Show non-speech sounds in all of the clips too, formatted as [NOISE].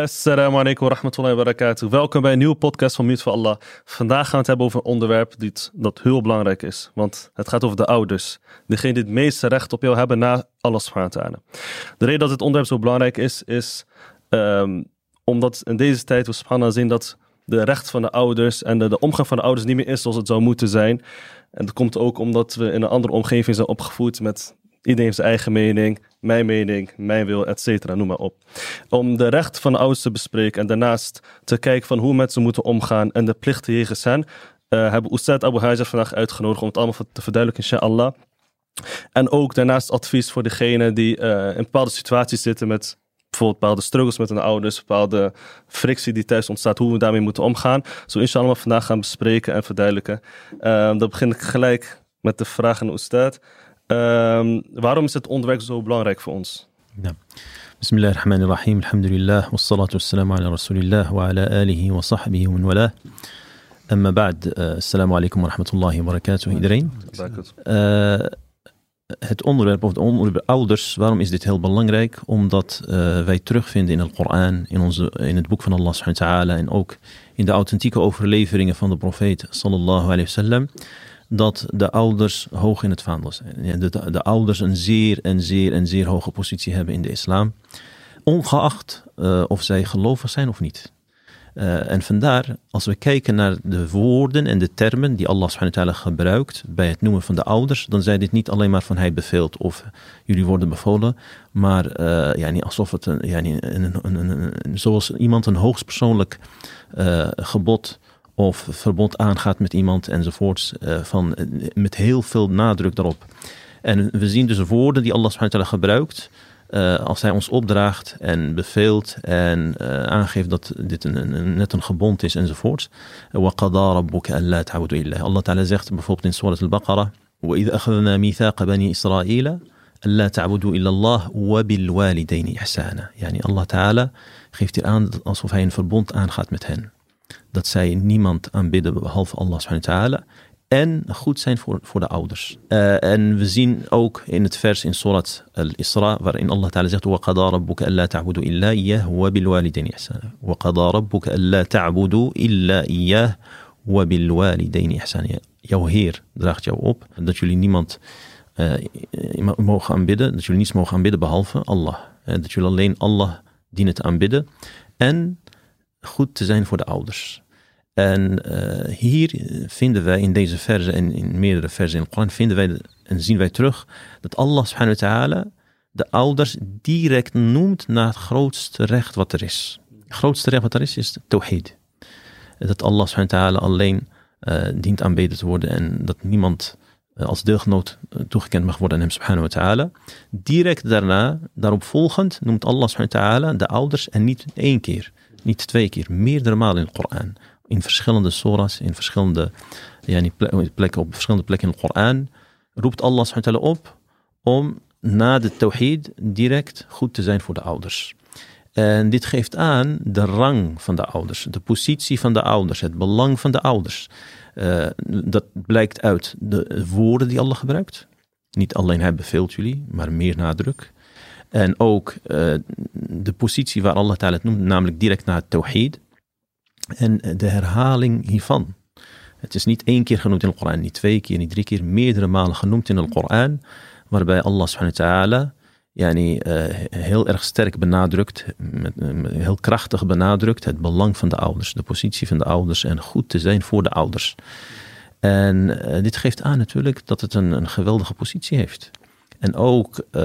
Assalamu alaikum wa rahmatullahi wa barakatuh. Welkom bij een nieuwe podcast van Mute voor Allah. Vandaag gaan we het hebben over een onderwerp die het- dat heel belangrijk is. Want het gaat over de ouders. Degene die het meeste recht op jou hebben na Allah subhanahu. De reden dat dit onderwerp zo belangrijk is, is ehm, omdat in deze tijd we subhanallah zien dat de recht van de ouders en de, de omgang van de ouders niet meer is zoals het zou moeten zijn. En dat komt ook omdat we in een andere omgeving zijn opgevoed met iedereen heeft zijn eigen mening, mijn mening, mijn wil, et cetera, noem maar op. Om de recht van de ouders te bespreken en daarnaast te kijken van hoe ze moeten omgaan en de plichten jegens hen, eh, hebben Ustad Abu Hajar vandaag uitgenodigd om het allemaal te verduidelijken, inshallah. En ook daarnaast advies voor degenen die eh, in bepaalde situaties zitten met bijvoorbeeld bepaalde struggles met hun ouders, bepaalde frictie die thuis ontstaat, hoe we daarmee moeten omgaan. Zo inshallah vandaag gaan bespreken en verduidelijken. Ehm, dan begin ik gelijk met de vraag aan Ustad. Ehm, waarom is het onderwerp zo belangrijk voor ons? بسم الله الرحمن الرحيم الحمد لله والصلاة والسلام على رسول الله وعلى آله وصحبه ومن والاه أما بعد آه، السلام عليكم ورحمة الله وبركاته iedereen Eh, het onderwerp of het onderwerp ouders, waarom is dit heel belangrijk? Omdat eh, wij terugvinden in het Koran, in, onze, in het boek van Allah subhanahu wa ta'ala en ook in de authentieke overleveringen van de profeet sallallahu alayhi wasallam, dat de ouders hoog in het vaandel zijn. De, de ouders een zeer en zeer en zeer hoge positie hebben in de islam, ongeacht eh, of zij gelovig zijn of niet. Eh, en vandaar, als we kijken naar de woorden en de termen die Allah subhanahu gebruikt bij het noemen van de ouders, dan zijn dit niet alleen maar van hij beveelt of jullie worden bevolen, maar eh ja, niet alsof het ja, niet een, zoals iemand een hoogstpersoonlijk eh, gebod of verbod aangaat met iemand enzovoorts, eh, van, eh, met heel veel nadruk daarop. En we zien dus woorden die Allah subhanahu wa ta'ala gebruikt, eh, als hij ons opdraagt en beveelt en eh, aangeeft dat dit een, een- een- net een gebond is enzovoort. وَقَضَى رَبُّكَ أَلَّا تَعْبُدُوا إِلَّا Allah Ta'ala zegt bijvoorbeeld in Surah Al-Baqarah وَإِذْ أَخَذْنَا مِيثَاقَ بَنِي إِسْرَائِيلَ أَلَّا تَعْبُدُوا إِلَّا اللَّهِ وَبِالْوَالِدَيْنِ إِحْسَانًا Yani Allah Ta'ala geeft hier aan alsof hij een verbond aangaat met hen. Dat zij niemand aanbidden behalve Allah subhanahu wa ta'ala en goed zijn voor, voor de ouders. Eh, en we zien ook in het vers in Surat al-Isra, waarin Allah Ta'ala zegt: وَقَضَى رَبُّكَ أَلَّا تَعْبُدُوا إِلَّا إِيَّهُ وَبِالْوَالِدَيْنِ إِحْسَانًا وَقَضَى رَبُّكَ أَلَّا تَعْبُدُوا إِلَّا إِيَّهُ وَبِالْوَالِدَيْنِ إِحْسَانًا Jouw Heer draagt jou op dat jullie niemand eh, mogen aanbidden, dat jullie niets mogen aanbidden behalve Allah. Eh, dat jullie alleen Allah dienen te aanbidden en goed te zijn voor de ouders. En eh, hier vinden wij in deze verzen en in meerdere verzen in het Koran vinden wij de- en zien wij terug dat Allah subhanahu wa ta'ala de ouders direct noemt naar het grootste recht wat er is. Het grootste recht wat er is, is tawhid. Dat Allah subhanahu wa ta'ala alleen eh, dient aanbeden te worden en dat niemand eh, als deelgenoot eh, toegekend mag worden aan hem subhanahu wa ta'ala. Direct daarna, daarop volgend, noemt Allah subhanahu wa ta'ala de ouders en niet één keer, niet twee keer, meerdere malen in het Koran. In verschillende soras, in verschillende yani, ple- plekken, op verschillende plekken in het Koran, roept Allah subhanahu op om na de tawhid direct goed te zijn voor de ouders. En dit geeft aan de rang van de ouders, de positie van de ouders, het belang van de ouders. Eh, dat blijkt uit de woorden die Allah gebruikt. Niet alleen hij beveelt jullie, maar meer nadruk. En ook eh, de positie waar Allah het noemt, namelijk direct na het tawhid. En de herhaling hiervan. Het is niet één keer genoemd in de Koran, niet twee keer, niet drie keer, meerdere malen genoemd in de Koran. Waarbij Allah subhanahu wa ta'ala yani, eh, heel erg sterk benadrukt, met, heel krachtig benadrukt het belang van de ouders, de positie van de ouders en goed te zijn voor de ouders. En eh, dit geeft aan natuurlijk dat het een, een geweldige positie heeft. En ook eh,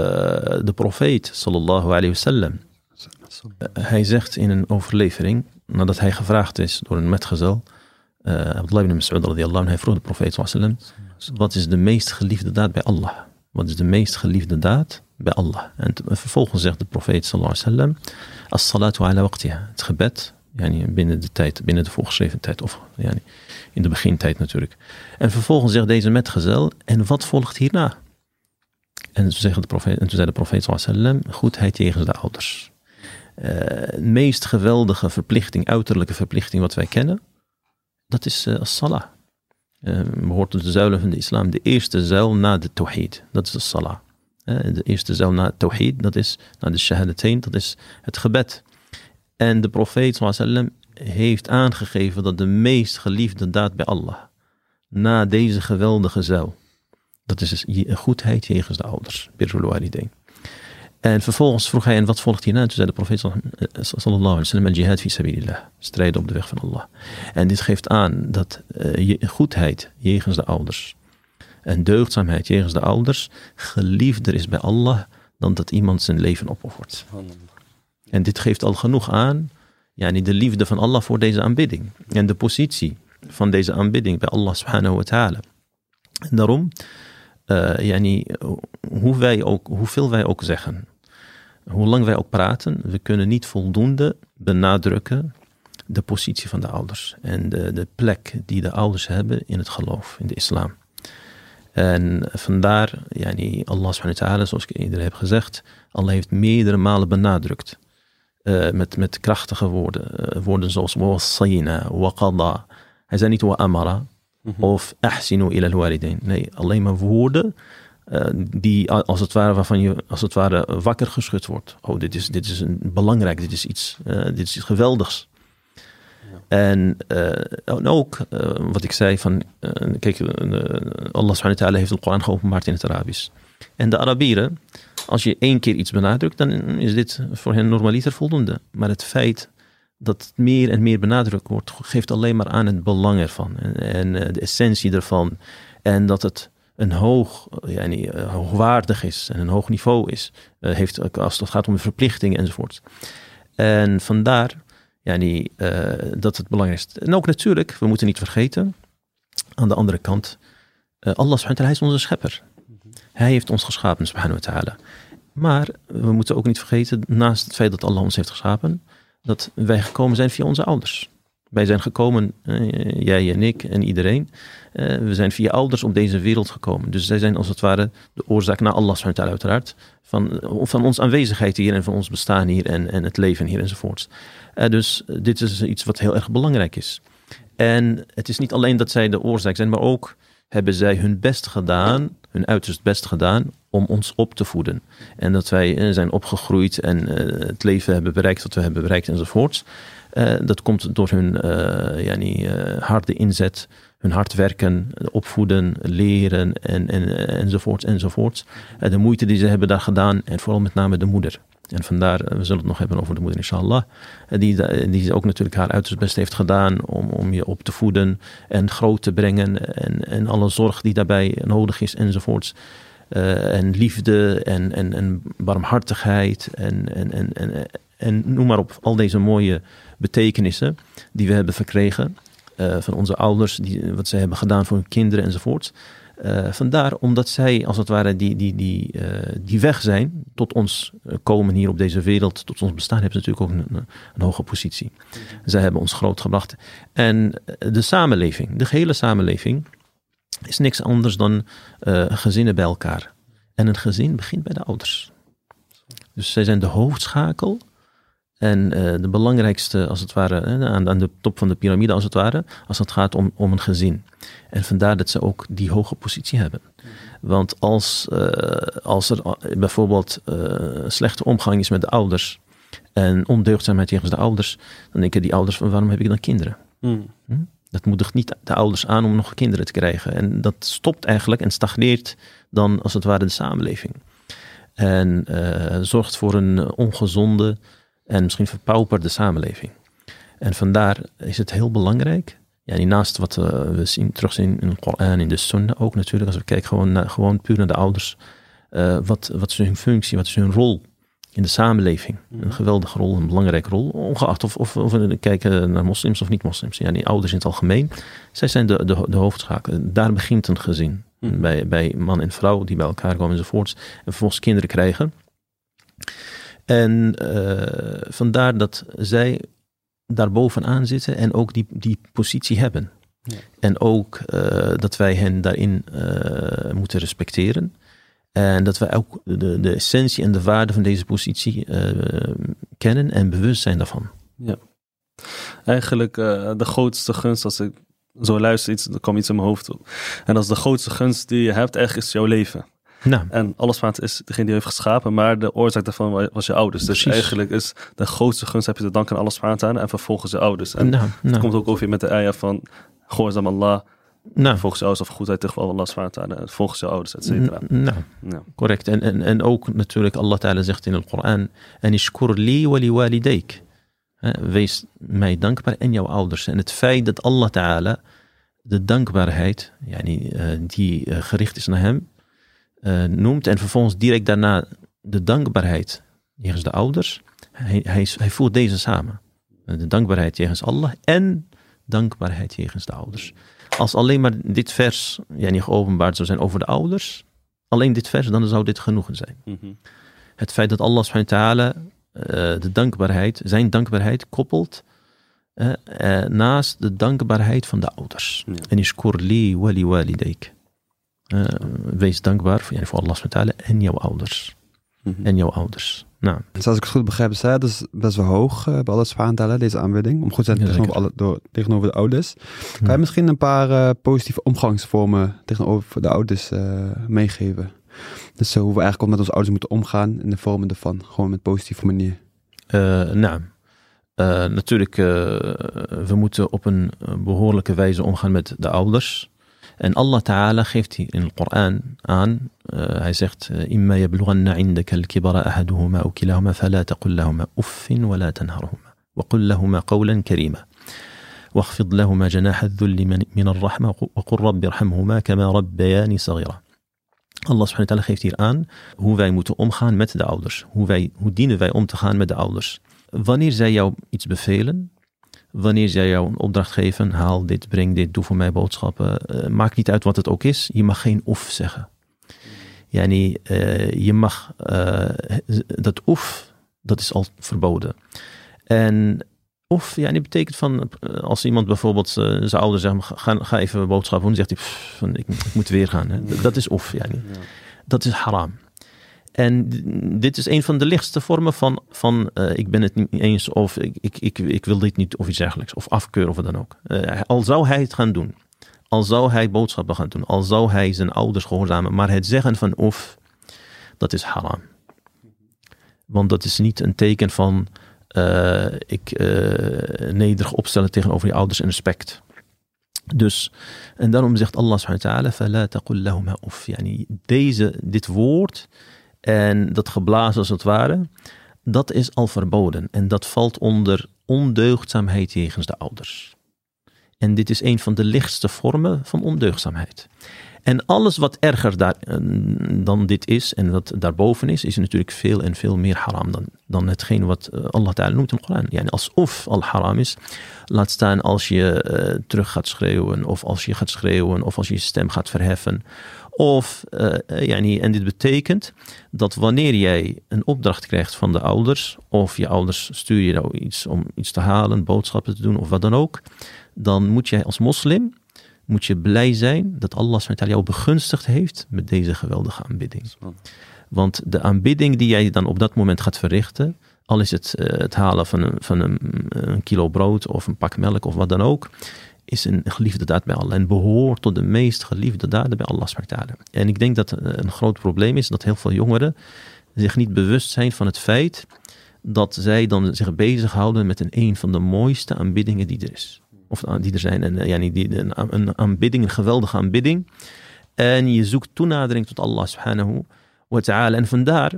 de profeet sallallahu alayhi wasallam, eh, hij zegt in een overlevering, nadat hij gevraagd is door een metgezel, eh Abdullah ibn Mas'ud radiyallahu anhu, hij vroeg de profeet sallallahu wat is de meest geliefde daad bij Allah? Wat is de meest geliefde daad bij Allah? En vervolgens zegt de profeet sallallahu alayhi wasallam, as-salatu ala waqtiha, het gebed, yani binnen de tijd, binnen de voorgeschreven tijd, of yani in de begintijd natuurlijk. En vervolgens zegt deze metgezel, en wat volgt hierna? En toen, de profeet, en toen zei de profeet wasallam, goedheid tegen de ouders. Eh, de meest geweldige verplichting, uiterlijke verplichting wat wij kennen, dat is eh as-salah. Eh, behoort tot de zuilen van de islam. De eerste zuil na de tawhid, dat is de salah. Eh, de eerste zuil na het tawhid, dat is na de shahadatain, dat is het gebed. En de profeet sallam heeft aangegeven dat de meest geliefde daad bij Allah, na deze geweldige zuil, dat is dus goedheid jegens de ouders, birrul. En vervolgens vroeg hij, en wat volgt hierna? Toen zei de profeet sallallahu alaihi wasallam, al-jihad fi sabilillah, strijden op de weg van Allah. En dit geeft aan dat uh, goedheid jegens de ouders en deugdzaamheid jegens de ouders geliefder is bij Allah dan dat iemand zijn leven opoffert. En dit geeft al genoeg aan, ja, niet de liefde van Allah voor deze aanbidding en de positie van deze aanbidding bij Allah subhanahu wa ta'ala. En daarom, uh, yani, hoe wij ook, hoeveel wij ook zeggen, hoe lang wij ook praten, we kunnen niet voldoende benadrukken de positie van de ouders en de, de plek die de ouders hebben in het geloof, in de islam. En vandaar, yani Allah subhanahu wa ta'ala, zoals ik eerder heb gezegd, Allah heeft meerdere malen benadrukt. Uh, met, met krachtige woorden. Uh, woorden zoals wassayna, waqada. Hij zei niet wa amara. Of ahsinu ila al Nee, alleen maar woorden uh, die als het ware waarvan je als het ware wakker geschud wordt. Oh, dit is, dit is een belangrijk, dit is iets, dit is iets geweldigs. En, uh, en ook wat ik zei van, kijk, Allah subhanahu wa ta'ala heeft de Koran geopenbaard in het Arabisch. En de Arabieren, als je één keer iets benadrukt, dan is dit voor hen normaliter voldoende. Maar het feit dat meer en meer benadrukt wordt, geeft alleen maar aan het belang ervan. En, en de essentie ervan. En dat het een hoog, yani, hoogwaardig is en een hoog niveau is. heeft, als het gaat om verplichtingen enzovoort. En vandaar ja, uh, dat het belangrijkste. En ook natuurlijk, we moeten niet vergeten, aan de andere kant, uh, Allah is onze schepper. Hij heeft ons geschapen, subhanahu wa ta'ala. Maar we moeten ook niet vergeten, naast het feit dat Allah ons heeft geschapen, dat wij gekomen zijn via onze ouders. Wij zijn gekomen, uh, jij en ik en iedereen. Uh, we zijn via ouders op deze wereld gekomen. Dus zij zijn als het ware de oorzaak naar Allah subhanahu uiteraard. Van, van ons aanwezigheid hier en van ons bestaan hier en, en het leven hier enzovoorts. Uh, dus dit is iets wat heel erg belangrijk is. En het is niet alleen dat zij de oorzaak zijn, maar ook hebben zij hun best gedaan, hun uiterst best gedaan om ons op te voeden. En dat wij uh, zijn opgegroeid en uh, het leven hebben bereikt wat we hebben bereikt enzovoorts. dat komt door hun yani, harde inzet, hun hard werken, opvoeden, leren en, en, enzovoorts enzovoorts. de moeite die ze hebben daar gedaan en vooral met name de moeder. En vandaar, eh, we zullen het nog hebben over de moeder, inshallah. Eh, die, die ook natuurlijk haar uiterst best heeft gedaan om, om je op te voeden en groot te brengen. En, en alle zorg die daarbij nodig is enzovoorts. En liefde en, en, en barmhartigheid en, en, en, en, en noem maar op. Al deze mooie betekenissen die we hebben verkregen van onze ouders. Die, wat ze hebben gedaan voor hun kinderen enzovoorts. Uh, vandaar omdat zij als het ware die, die, die, uh, die weg zijn tot ons eh, komen hier op deze wereld, tot ons bestaan, hebben ze natuurlijk ook een, een hoge positie. Zij hebben ons groot gebracht. En de samenleving, de gehele samenleving, is niks anders dan gezinnen bij elkaar. En een gezin begint bij de ouders. Dus zij zijn de hoofdschakel en de belangrijkste, als het ware, aan, aan de top van de piramide, als het ware, als het gaat om, om een gezin. En vandaar dat ze ook die hoge positie hebben. Want als, uh, als er bijvoorbeeld uh, slechte omgang is met de ouders en ondeugdzaamheid tegen de ouders, dan denken die ouders van waarom heb ik dan kinderen? Hmm. Hm? Dat moedigt niet de ouders aan om nog kinderen te krijgen. En dat stopt eigenlijk en stagneert dan als het ware de samenleving. En uh, zorgt voor een ongezonde en misschien verpauperde samenleving. En vandaar is het heel belangrijk ja, naast wat uh, we zien, terugzien in de Koran, in de Sunnah ook natuurlijk, als we kijken gewoon, naar, gewoon puur naar de ouders, uh, wat, wat is hun functie, wat is hun rol in de samenleving? Een mhm. geweldige rol, een belangrijke rol, ongeacht of, of, of we kijken naar moslims of niet-moslims. Ja, die ouders in het algemeen, zij zijn de, de, de hoofdschakel. Daar begint een gezin. Mm. Bij, bij man en vrouw die bij elkaar komen enzovoorts. En vervolgens kinderen krijgen. En uh, vandaar dat zij daarbovenaan zitten en ook die, die positie hebben. Ja. En ook uh, dat wij hen daarin uh, moeten respecteren. En dat wij ook de, de essentie en de waarde van deze positie kennen en bewust zijn daarvan. Ja. Eigenlijk de grootste gunst, als ik zo luister, iets, er komt iets in mijn hoofd op. En als de grootste gunst die je hebt, echt is jouw leven. Nou. En alles is degene die heeft geschapen, maar de oorzaak daarvan was je ouders. Dus eigenlijk is de grootste gunst heb je te danken aan alles en vervolgens je ouders. En nou, nou. komt ook over met de eier van Goorzam Allah. Nou. Volgens jou of goedheid tegen Allah subhanahu volgens je ouders, et cetera. Nou, ja. correct. En, en, en ook natuurlijk Allah ta'ala zegt in het Koran, en ishkur li wali walideik. Wees mij dankbaar en jouw ouders. En het feit dat Allah ta'ala de dankbaarheid, yani, uh, die uh, gericht is naar hem, uh, noemt en vervolgens direct daarna de dankbaarheid jegens de ouders. Hij, hij, hij voert deze samen. De dankbaarheid jegens Allah en dankbaarheid jegens de ouders. Als alleen maar dit vers ja, niet geopenbaard zou zijn over de ouders, alleen dit vers, dan zou dit genoegen zijn. Mhm. Het feit dat Allah subhanahu wa ta'ala de dankbaarheid, zijn dankbaarheid koppelt uh, uh, naast de dankbaarheid van de ouders. En is li wali walideik. Uh, wees dankbaar voor, ja, voor Allah subhanahu wa ta'ala en jouw ouders. Mm -hmm. En jouw ouders. Nou. Dus als ik het goed begrijp, is dat is best wel hoog uh, bij Allah subhanahu deze aanbidding. Om goed te zijn ja, tegenover, alle, door, tegenover de ouders. Kan je misschien een paar uh, positieve omgangsvormen tegenover de ouders uh, meegeven? Dus hoe we eigenlijk ook met onze ouders moeten omgaan in de vormen ervan. Gewoon met positieve manier. nou, natuurlijk, we moeten op een behoorlijke wijze omgaan met de ouders. En Allah Ta'ala geeft in het Koran aan, uh, hij zegt, إما يبلغن عندك الكبر أحدهما أو كلاهما فلا تقل لهما أف ولا تنهرهما وقل لهما قولا كريما واخفض لهما جناح الذل من الرحمة وقل رب ارحمهما كما ربياني صغيرا Allah subhanahu wa ta'ala geeft hier aan hoe wij moeten omgaan met de ouders. Hoe, wij, hoe dienen wij om te gaan met de ouders. Wanneer zij jou iets bevelen, wanneer zij jou een opdracht geven, haal dit, breng dit, doe voor mij boodschappen. Uh, maakt niet uit wat het ook is, je mag geen oef zeggen. Yani, uh, je mag, uh, dat oef, dat is al verboden. En of, ja, die betekent van, als iemand bijvoorbeeld zijn ouder zegt, ga, ga even boodschappen doen, zegt hij, pff, ik, ik, moet weer gaan. Hè. Dat is yani. ja. Dat is haram. En dit is een van de lichtste vormen van, van uh, ik ben het niet eens of ik, ik, ik, ik wil dit niet of iets dergelijks. Of afkeuren of wat dan ook. Uh, al zou hij het gaan doen. Al zou hij boodschappen gaan doen. Al zou hij zijn ouders gehoorzamen. Maar het zeggen van of, dat is haram. Want dat is niet een teken van uh, ik nederig opstellen tegenover je ouders en respect. Dus, en daarom zegt Allah subhanahu wa ta'ala, فَلَا تَقُلْ لَهُمَا أُفْ Yani deze, dit woord en dat geblazen als het ware, dat is al verboden. En dat valt onder ondeugdzaamheid jegens de ouders. En dit is een van de lichtste vormen van ondeugdzaamheid. En alles wat erger daar, eh, dan dit is en wat daarboven is, is natuurlijk veel en veel meer haram dan, dan hetgeen wat eh, Allah Ta'ala noemt in de Koran. Yani alsof al haram is, laat staan als je uh, terug gaat schreeuwen, of als je gaat schreeuwen, of als je je stem gaat verheffen, of, yani, en dit betekent dat wanneer jij een opdracht krijgt van de ouders, of je ouders sturen je nou iets om iets te halen, boodschappen te doen of wat dan ook, dan moet jij als moslim moet je blij zijn dat Allah jou begunstigd heeft met deze geweldige aanbidding. Want de aanbidding die jij dan op dat moment gaat verrichten, al is het uh, het halen van, een, van een, een, kilo brood of een pak melk of wat dan ook, is een geliefde daad bij Allah en behoort tot de meest geliefde daden bij Allah. En ik denk dat een groot probleem is dat heel veel jongeren zich niet bewust zijn van het feit dat zij dan zich bezighouden met een, een van de mooiste aanbiddingen die er is. Of die er zijn. En ja, die, een, een aanbidding, een geweldige aanbidding. En je zoekt toenadering tot Allah subhanahu wa ta'ala. En vandaar,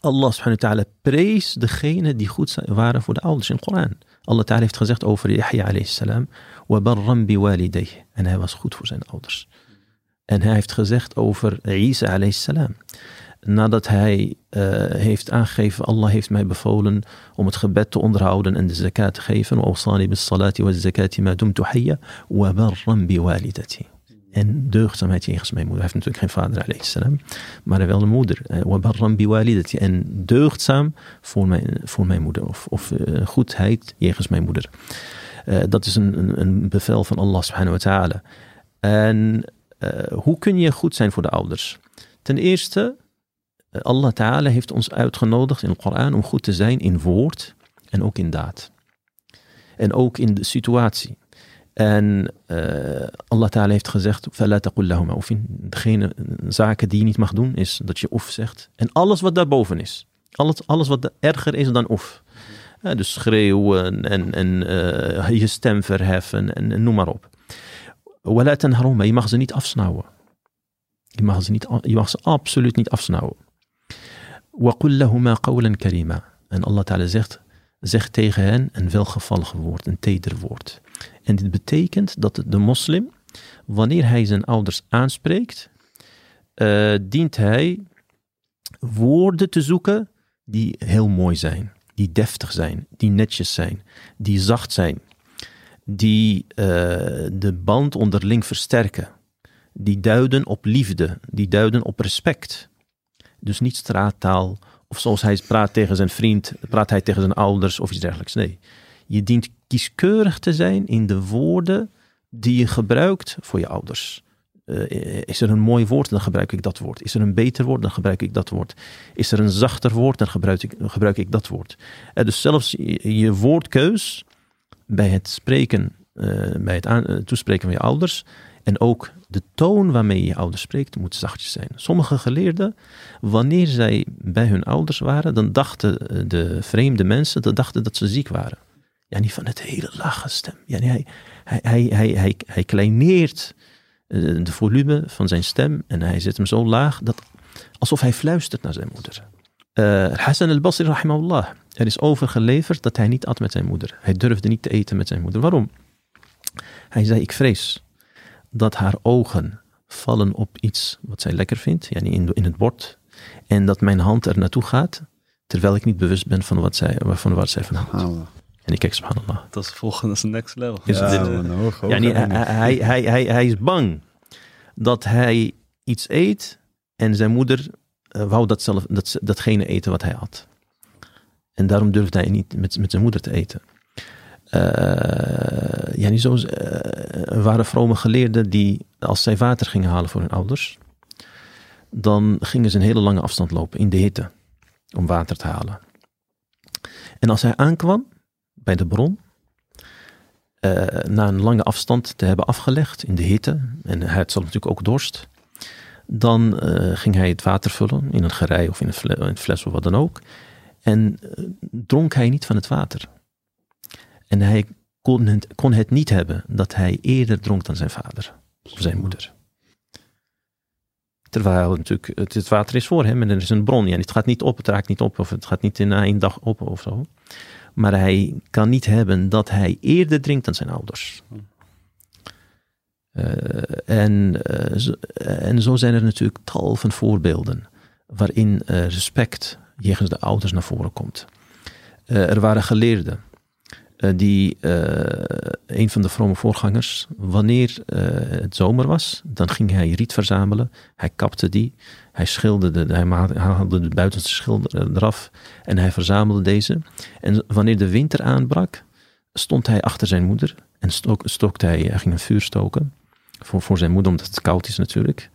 Allah subhanahu wa ta'ala prees degene die goed waren voor de ouders in de Koran. Allah ta'ala heeft gezegd over Yahya alayhi salam. En hij was goed voor zijn ouders. En hij heeft gezegd over Isa alayhi salam. Nadat hij uh, heeft aangegeven, Allah heeft mij bevolen om het gebed te onderhouden en de zakat te geven. وَأَوْصَانِي بِالصَّلَاةِ وَالزَّكَاةِ مَا دُمْتُ حَيَّ وَبَرًّا بِوَالِدَتِي en deugdzaamheid jegens mijn moeder. Hij heeft natuurlijk geen vader, alayhi salam, maar hij wel een moeder. وَبَرًّا بِوَالِدَتِي En deugdzaam voor mijn, voor mijn moeder. Of, of uh, goedheid jegens mijn moeder. Eh, dat is een, een, een, bevel van Allah subhanahu wa ta'ala. En eh, hoe kun je goed zijn voor de ouders? Ten eerste, eh, Allah ta'ala heeft ons uitgenodigd in de Koran om goed te zijn in woord en ook in daad. En ook in de situatie. En uh, Allah Ta'ala heeft gezegd: Degene zaken die je niet mag doen, is dat je of zegt. En alles wat daarboven is. Alles, alles wat erger is dan of. Eh, dus schreeuwen en, en uh, je stem verheffen en, noem maar op. Je mag ze niet afsnauwen. Je mag ze, niet, je mag ze absoluut niet afsnauwen. En Allah Ta'ala zegt, zeg tegen hen een welgevallig woord, een teder woord. En dit betekent dat de moslim, wanneer hij zijn ouders aanspreekt, eh, dient hij woorden te zoeken die heel mooi zijn die deftig zijn, die netjes zijn, die zacht zijn, die uh, de band onderling versterken, die duiden op liefde, die duiden op respect. Dus niet straattaal, of zoals hij praat tegen zijn vriend, praat hij tegen zijn ouders of iets dergelijks. Nee, je dient kieskeurig te zijn in de woorden die je gebruikt voor je ouders. Uh, is er een mooi woord, dan gebruik ik dat woord. Is er een beter woord, dan gebruik ik dat woord. Is er een zachter woord, dan gebruik ik, gebruik ik dat woord. Uh, dus zelfs je, je, woordkeus bij het spreken, bij het toespreken van je ouders en ook de toon waarmee je ouders spreekt, moet zachtjes zijn. Sommige geleerden, wanneer zij bij hun ouders waren, dan dachten de vreemde mensen, dan dachten dat ze ziek waren ja, niet van het hele lage stem. Ja, hij, hij, hij, hij, hij, hij kleineert eh, de volume van zijn stem en hij zet hem zo laag dat alsof hij fluistert naar zijn moeder. Uh, Hassan al-Basri, rahimahullah, er is overgeleverd dat hij niet at met zijn moeder. Hij durfde niet te eten met zijn moeder. Waarom? Hij zei, ik vrees dat haar ogen vallen op iets wat zij lekker vindt, yani in, in het bord, en dat mijn hand er naartoe gaat, terwijl ik niet bewust ben van wat zij, van wat zij van houdt. En ik kijk, subhanallah. Dat is volgende next level. Is ja, dit, hoog, hoog, ja, hij, hij, hij, hij is bang dat hij iets eet en zijn moeder uh, wou dat zelf, dat, datgene eten wat hij had. En daarom durfde hij niet met, met zijn moeder te eten. Uh, ja, niet zo, uh, er waren vrome geleerden die, als zij water gingen halen voor hun ouders, dan gingen ze een hele lange afstand lopen in de hitte om water te halen. En als hij aankwam, bij de bron. Uh, na een lange afstand te hebben afgelegd in de hitte, en hij had natuurlijk ook dorst, dan uh, ging hij het water vullen in een gerei of in een, fles, of wat dan ook. En uh, dronk hij niet van het water. En hij kon het, kon het niet hebben dat hij eerder dronk dan zijn vader of zijn moeder. Terwijl natuurlijk het, water is voor hem en er is een bron. Ja, het gaat niet op, het raakt niet op of het gaat niet in één dag op of zo. Maar hij kan niet hebben dat hij eerder drinkt dan zijn ouders. Uh, en, uh, zo, en zo zijn er natuurlijk tal van voorbeelden waarin uh, respect jegens de ouders naar voren komt. er waren geleerden die, een van de vrome voorgangers, wanneer het zomer was, dan ging hij riet verzamelen, hij kapte die, hij schilderde, hij haalde de buitenste schilder eraf en hij verzamelde deze. En wanneer de winter aanbrak, stond hij achter zijn moeder en stok, stokte hij, ging een vuur stoken voor, voor zijn moeder, omdat het koud is natuurlijk.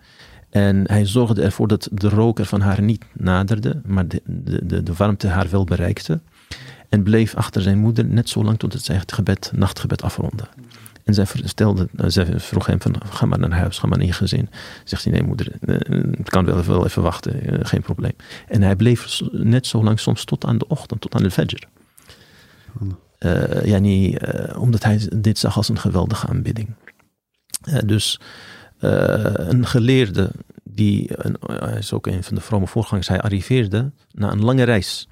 En hij zorgde ervoor dat de rook er van haar niet naderde, maar de, de, de warmte haar wel bereikte. En bleef achter zijn moeder net zo lang tot het zijn gebed, nachtgebed afronde. En zij, vertelde, eh, zij vroeg hem van, ga maar naar huis, ga maar naar je gezin. Zegt hij, nee moeder, eh, het kan wel even, wel even wachten, eh, geen probleem. En hij bleef net zo lang, soms tot aan de ochtend, tot aan de fajr. Uh, ja, niet, uh, omdat hij dit zag als een geweldige aanbidding. Uh, dus een geleerde, die, hij is ook een van de vrome voorgangers, hij arriveerde na een lange reis.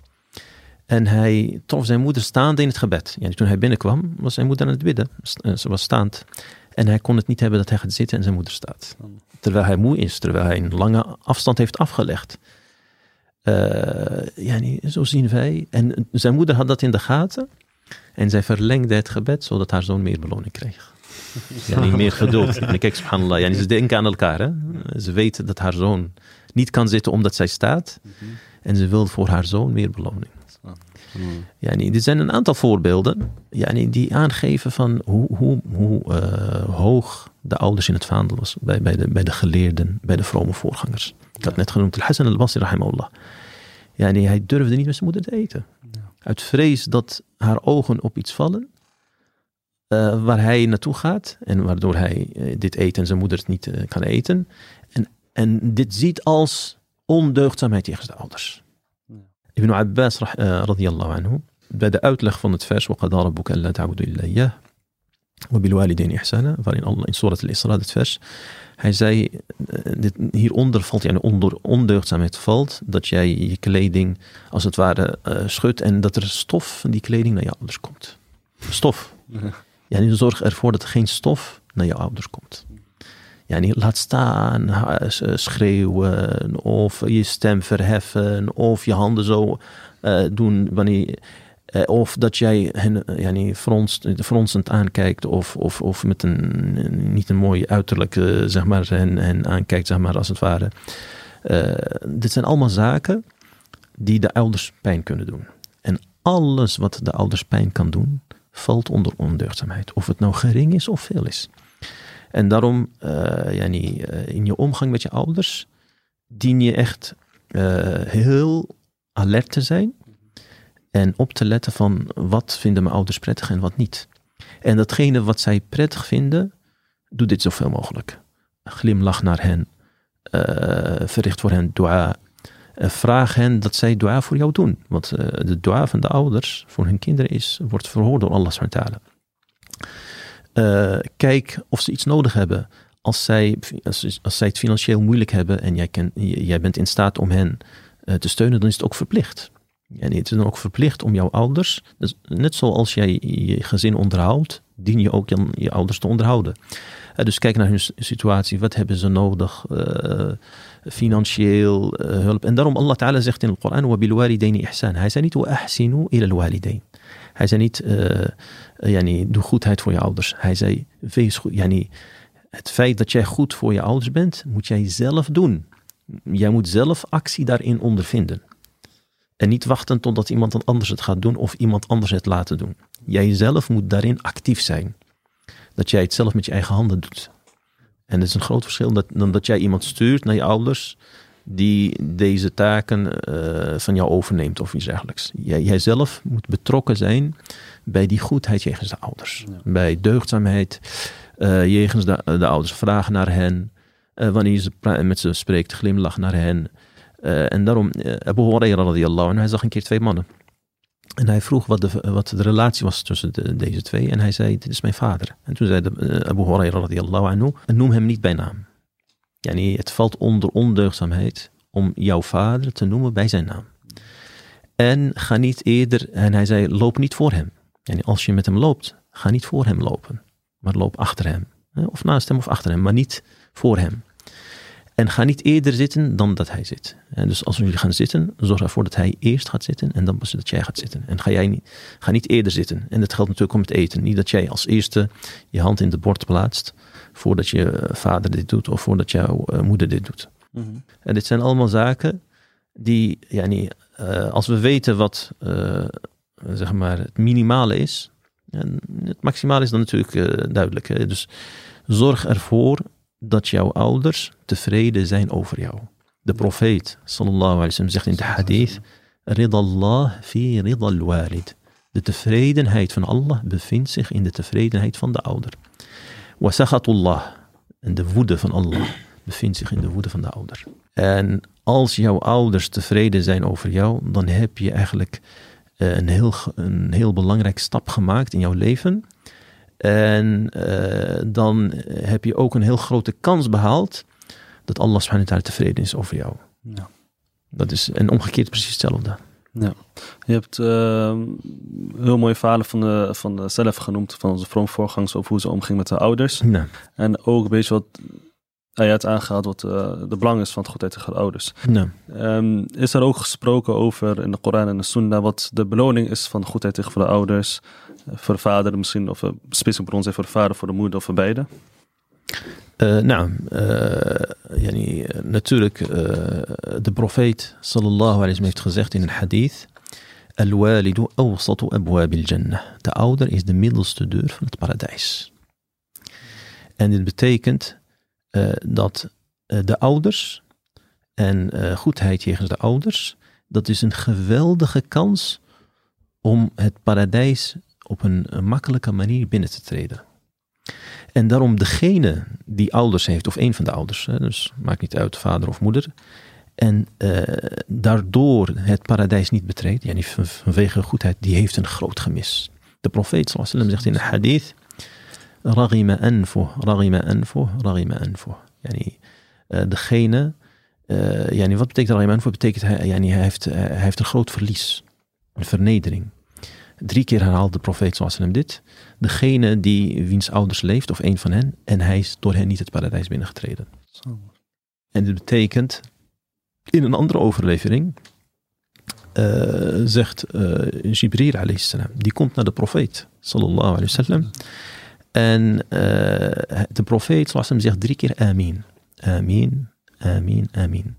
En hij trof zijn moeder staande in het gebed. Ja, toen hij binnenkwam, was zijn moeder aan het bidden. Eh, ze was staand. En hij kon het niet hebben dat hij gaat zitten en zijn moeder staat. Terwijl hij moe is, terwijl hij een lange afstand heeft afgelegd. Uh, ja, zo zien wij. En zijn moeder had dat in de gaten. En zij verlengde het gebed zodat haar zoon meer beloning kreeg. [LAUGHS] Ja, niet meer geduld. En kijk, subhanallah, ja, ze denken aan elkaar. Hè? Ze weten dat haar zoon niet kan zitten omdat zij staat. En ze wil voor haar zoon meer beloning. Hmm. Yani, dit zijn een aantal voorbeelden yani, die aangeven van hoe, hoe, hoe uh, hoog de ouders in het vaandel was bij, bij, de, bij de geleerden, bij de vrome voorgangers. Ik had net genoemd Al-Hassan al-Basri rahimahullah. Yani, hij durfde niet met zijn moeder te eten. Ja. Uit vrees dat haar ogen op iets vallen, waar hij naartoe gaat en waardoor hij dit eet en zijn moeder het niet kan eten. En, en dit ziet als ondeugdzaamheid tegen de ouders. Ibn Abbas radiyallahu anhu, bij de uitleg van het vers وَقَدَى رَبُّكَ أَلَّا تَعْبُدُوا إِلَّا إِيَّهُ وَبِالْوَالِدَيْنِ إِحْسَانًا waarin Allah in Surat al-Isra, het vers, hij zei, dit, hieronder valt, ja, onder ondeugdzaamheid valt, dat jij je kleding als het ware uh, schudt en dat er stof van die kleding naar je ouders komt. Stof. [LAUGHS] Ja, en zorg ervoor dat er geen stof naar je ouders komt. Ja, niet laat staan, schreeuwen, of je stem verheffen, of je handen zo uh, doen wanneer. Uh, of dat jij hen ja, fronsend aankijkt, of, of, of met een niet een mooi uiterlijk, uh, zeg maar, hen, aankijkt, zeg maar, als het ware. dit zijn allemaal zaken die de ouders pijn kunnen doen. En alles wat de ouders pijn kan doen, valt onder ondeugdzaamheid. Of het nou gering is of veel is. En daarom, yani, uh, in je omgang met je ouders, dien je echt uh, heel alert te zijn. En op te letten van wat vinden mijn ouders prettig en wat niet. En datgene wat zij prettig vinden, doe dit zoveel mogelijk. Glimlach naar hen. verricht voor hen dua. vraag hen dat zij dua voor jou doen. Want de dua van de ouders voor hun kinderen is, wordt verhoord door Allah subhanahu eh, kijk of ze iets nodig hebben. Als zij, als, als zij het financieel moeilijk hebben en jij, jij bent in staat om hen eh, te steunen, dan is het ook verplicht. En het is dan ook verplicht om jouw ouders, dus net zoals jij je gezin onderhoudt, dien je ook je, je ouders te onderhouden. Eh, dus kijk naar hun situatie, wat hebben ze nodig, financieel hulp. En daarom Allah Ta'ala zegt in de Koran, Hij zei niet, wa ahsinu ila. Hij zei niet, yani, doe goedheid voor je ouders. Hij zei, wees goed. Yani, het feit dat jij goed voor je ouders bent, moet jij zelf doen. Jij moet zelf actie daarin ondervinden. En niet wachten totdat iemand anders het gaat doen of iemand anders het laten doen. Jij zelf moet daarin actief zijn. Dat jij het zelf met je eigen handen doet. En dat is een groot verschil dat, dan dat jij iemand stuurt naar je ouders die deze taken uh, van jou overneemt of iets dergelijks. Jij, jij zelf moet betrokken zijn bij die goedheid jegens de ouders. Bij deugdzaamheid uh, jegens de, de, ouders. Vragen naar hen. Uh, wanneer je met ze spreekt, glimlach naar hen. En daarom, Abu Hurairah radiyallahu anhu, hij zag een keer twee mannen. En hij vroeg wat de, wat de relatie was tussen de, deze twee. En hij zei, dit is mijn vader. En toen zei de, Abu Hurairah radiyallahu anhu, noem hem niet bij naam. Yani, het valt onder ondeugdzaamheid om jouw vader te noemen bij zijn naam. En ga niet eerder, en hij zei, loop niet voor hem. Yani als je met hem loopt, ga niet voor hem lopen, maar loop achter hem. Of naast hem of achter hem, maar niet voor hem. En ga niet eerder zitten dan dat hij zit. En dus als jullie gaan zitten, zorg ervoor dat hij eerst gaat zitten en dan pas dat jij gaat zitten. En ga, jij niet, ga niet eerder zitten. En dat geldt natuurlijk om het eten. Niet dat jij als eerste je hand in de bord plaatst voordat je vader dit doet of voordat jouw uh, moeder dit doet. Mm -hmm. En dit zijn allemaal zaken die, ja, niet, uh, als we weten wat uh, zeg maar het minimale is, en het maximale is dan natuurlijk duidelijk. Hè? Dus zorg ervoor dat jouw ouders tevreden zijn over jou. De profeet sallallahu alaihi wasallam zegt in de hadith: Ridallah fi ridal walid. De tevredenheid van Allah bevindt zich in de tevredenheid van de ouder. Wasakhatullah. En de woede van Allah bevindt zich in de woede van de ouder. En als jouw ouders tevreden zijn over jou, dan heb je eigenlijk eh, een heel, een heel belangrijk stap gemaakt in jouw leven. En uh, dan heb je ook een heel grote kans behaald dat Allah subhanahu wa ta'ala tevreden is over jou. Ja. Dat is, en omgekeerd precies hetzelfde. Ja, je hebt uh, heel mooie verhalen van de, van de zelf genoemd, van onze vroom voorgangers over hoe ze omging met de ouders. Ja. En ook een beetje wat hij had aangehaald, wat uh, de belang is van het goedheid tegen de ouders. Ja. Um, is er ook gesproken over in de Koran en de Sunnah wat de beloning is van de goedheid tegen de ouders? Voor de vader misschien, of een specifiek bron zijn voor de vader, voor de moeder of voor beide? Uh, nou, uh, yani, natuurlijk, uh, de profeet sallallahu alayhi wa heeft gezegd in een hadith: Al-walidu awsatu. De ouder is de middelste deur van het paradijs. En dit betekent dat de ouders en goedheid jegens de ouders, dat is een geweldige kans om het paradijs op een, makkelijke manier binnen te treden. En daarom degene die ouders heeft, of een van de ouders, dus maakt niet uit, vader of moeder, en uh, daardoor het paradijs niet betreedt, yani vanwege goedheid, die heeft een groot gemis. De profeet sallam zegt in de hadith, ragima anfu, ragima anfu, ragima anfu. Yani, uh, degene, uh, yani, wat betekent ragima anfu? betekent hij, yani, hij, heeft, hij heeft een groot verlies, een vernedering. Drie keer herhaalt de profeet sallam dit. Degene die wiens ouders leeft, of een van hen, en hij is door hen niet het paradijs binnengetreden. En dit betekent in een andere overlevering uh, zegt uh, Jibril salam, die komt naar de profeet sallallahu alayhi wasallam. En uh, de profeet sallallahu zegt drie keer amin. Amin, amin, amin.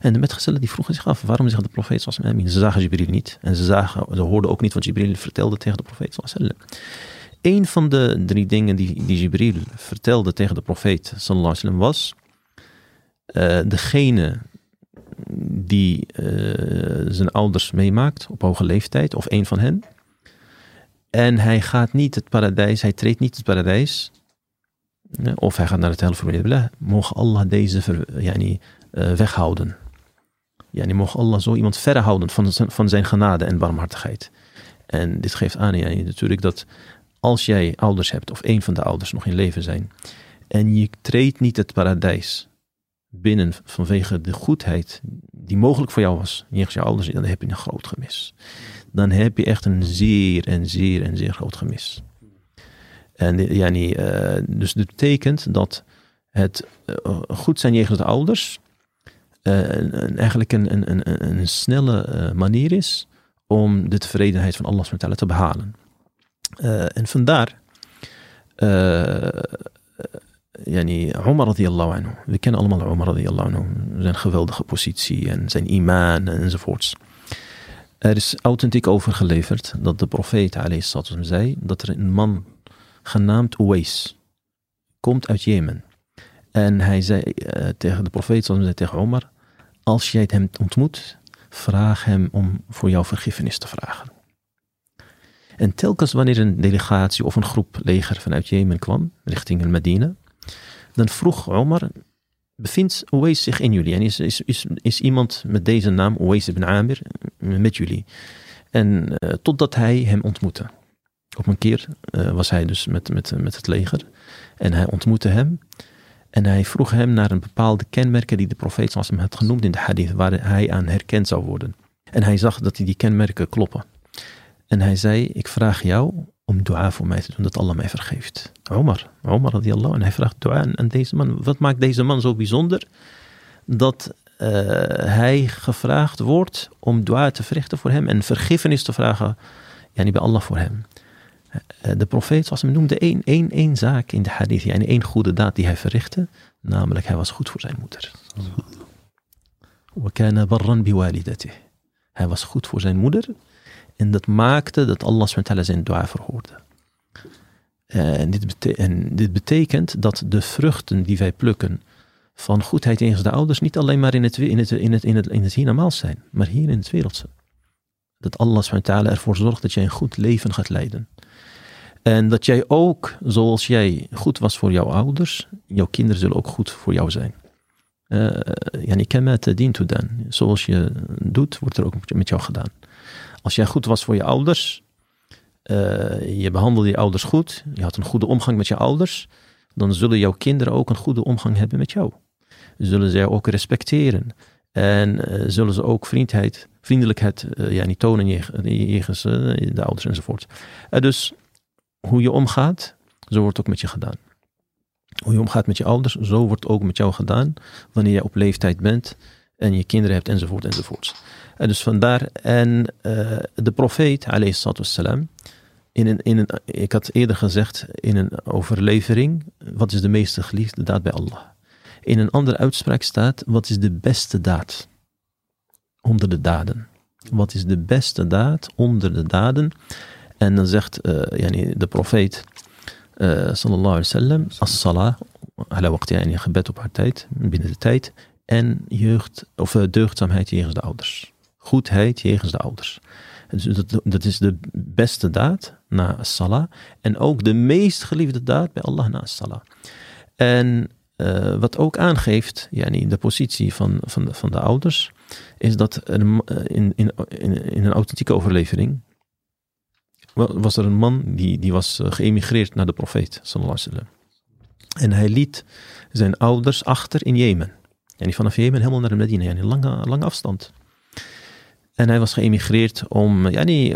En de metgezellen die vroegen zich af, waarom zegt de profeet amin? Ze zagen Jibril niet. En ze, zagen, ze hoorden ook niet wat Jibril vertelde tegen de profeet sallallahu Een van de drie dingen die, die Jibril vertelde tegen de profeet sallallahu alayhi was... degene die uh, zijn ouders meemaakt op hoge leeftijd, of een van hen. En hij gaat niet het paradijs, hij treedt niet het paradijs. Of hij gaat naar het hel voor Mogen Allah deze ver, yani, uh, weghouden. Yani, mogen Allah zo iemand verhouden van, van zijn genade en barmhartigheid. En dit geeft aan yani, natuurlijk dat als jij ouders hebt, of een van de ouders nog in leven zijn, en je treedt niet het paradijs binnen vanwege de goedheid die mogelijk voor jou was, jegens je ouders, dan heb je een groot gemis. Dan heb je echt een zeer en zeer en zeer groot gemis. En ja, uh, dus dat betekent dat het uh, goed zijn jegens de ouders uh, een, eigenlijk een, een, een, een snelle manier is om de tevredenheid van Allah te behalen. en vandaar yani Omar radiyallahu anhu. We kennen allemaal Omar radiyallahu anhu. Zijn geweldige positie en zijn imaan enzovoorts. Er is authentiek overgeleverd dat de profeet sallam zei dat er een man genaamd Uwais komt uit Jemen. En hij zei uh, tegen de profeet zei tegen Omar, als jij hem ontmoet, vraag hem om voor jou vergiffenis te vragen. En telkens wanneer een delegatie of een groep leger vanuit Jemen kwam, richting Medina, dan vroeg Omar, bevindt Uwais zich in jullie? En is, is, is, is iemand met deze naam, Uwais ibn Amir, met jullie? En uh, totdat hij hem ontmoette. Op een keer uh, was hij dus met, met, met het leger en hij ontmoette hem. En hij vroeg hem naar een bepaalde kenmerken die de profeet zoals hem had genoemd in de hadith, waar hij aan herkend zou worden. En hij zag dat die kenmerken kloppen. En hij zei, ik vraag jou om dua voor mij te doen, dat Allah mij vergeeft. Omar, Omar radiallahu en hij vraagt dua aan deze man. Wat maakt deze man zo bijzonder? Dat uh, hij gevraagd wordt om dua te verrichten voor hem en vergiffenis te vragen yani bij Allah voor hem. Uh, de profeet zoals hem noemde één, één, één zaak in de hadith, en één goede daad die hij verrichtte, namelijk hij was goed voor zijn moeder. Hij was goed voor zijn moeder en dat maakte dat Allah zijn dua verhoorde. Eh, en dit, en dit betekent dat de vruchten die wij plukken van goedheid tegen de ouders niet alleen maar in het, in het, in het, in het, in het zijn, maar hier in het wereldse. Dat Allah ervoor zorgt dat jij een goed leven gaat leiden. En dat jij ook, zoals jij goed was voor jouw ouders, jouw kinderen zullen ook goed voor jou zijn. Uh, yani kama tadintu dan. Zoals je doet, wordt er ook met jou gedaan. Als jij goed was voor je ouders, uh, je behandelde je ouders goed, je had een goede omgang met je ouders, dan zullen jouw kinderen ook een goede omgang hebben met jou. Zullen zij ook respecteren. En zullen ze ook vriendheid, vriendelijkheid ja, niet tonen jegens de ouders enzovoort. dus hoe je omgaat, zo wordt ook met je gedaan. Hoe je omgaat met je ouders, zo wordt ook met jou gedaan wanneer je op leeftijd bent en je kinderen hebt enzovoort enzovoort. En dus vandaar, en uh, de profeet, alayhi wassalam, in een, in een, ik had eerder gezegd in een overlevering, wat is de meeste geliefde daad bij Allah? In een andere uitspraak staat, wat is de beste daad onder de daden? Wat is de beste daad onder de daden? En dan zegt uh, yani de profeet, uh, sallallahu alaihi wasallam, as-salah, ala waqti, yani gebed op haar tijd, binnen de tijd, en jeugd, of deugdzaamheid jegens de ouders goedheid jegens de ouders. Dus dat, dat is de beste daad na salah. En ook de meest geliefde daad bij Allah na salah. En wat ook aangeeft, yani de positie van, van, de, van de ouders, is dat in, in, in een authentieke overlevering was er een man die, die was geëmigreerd naar de profeet. En hij liet zijn ouders achter in Jemen. Yani vanaf Jemen helemaal naar de Medina, yani lange, lange afstand. En hij was geëmigreerd om, yani,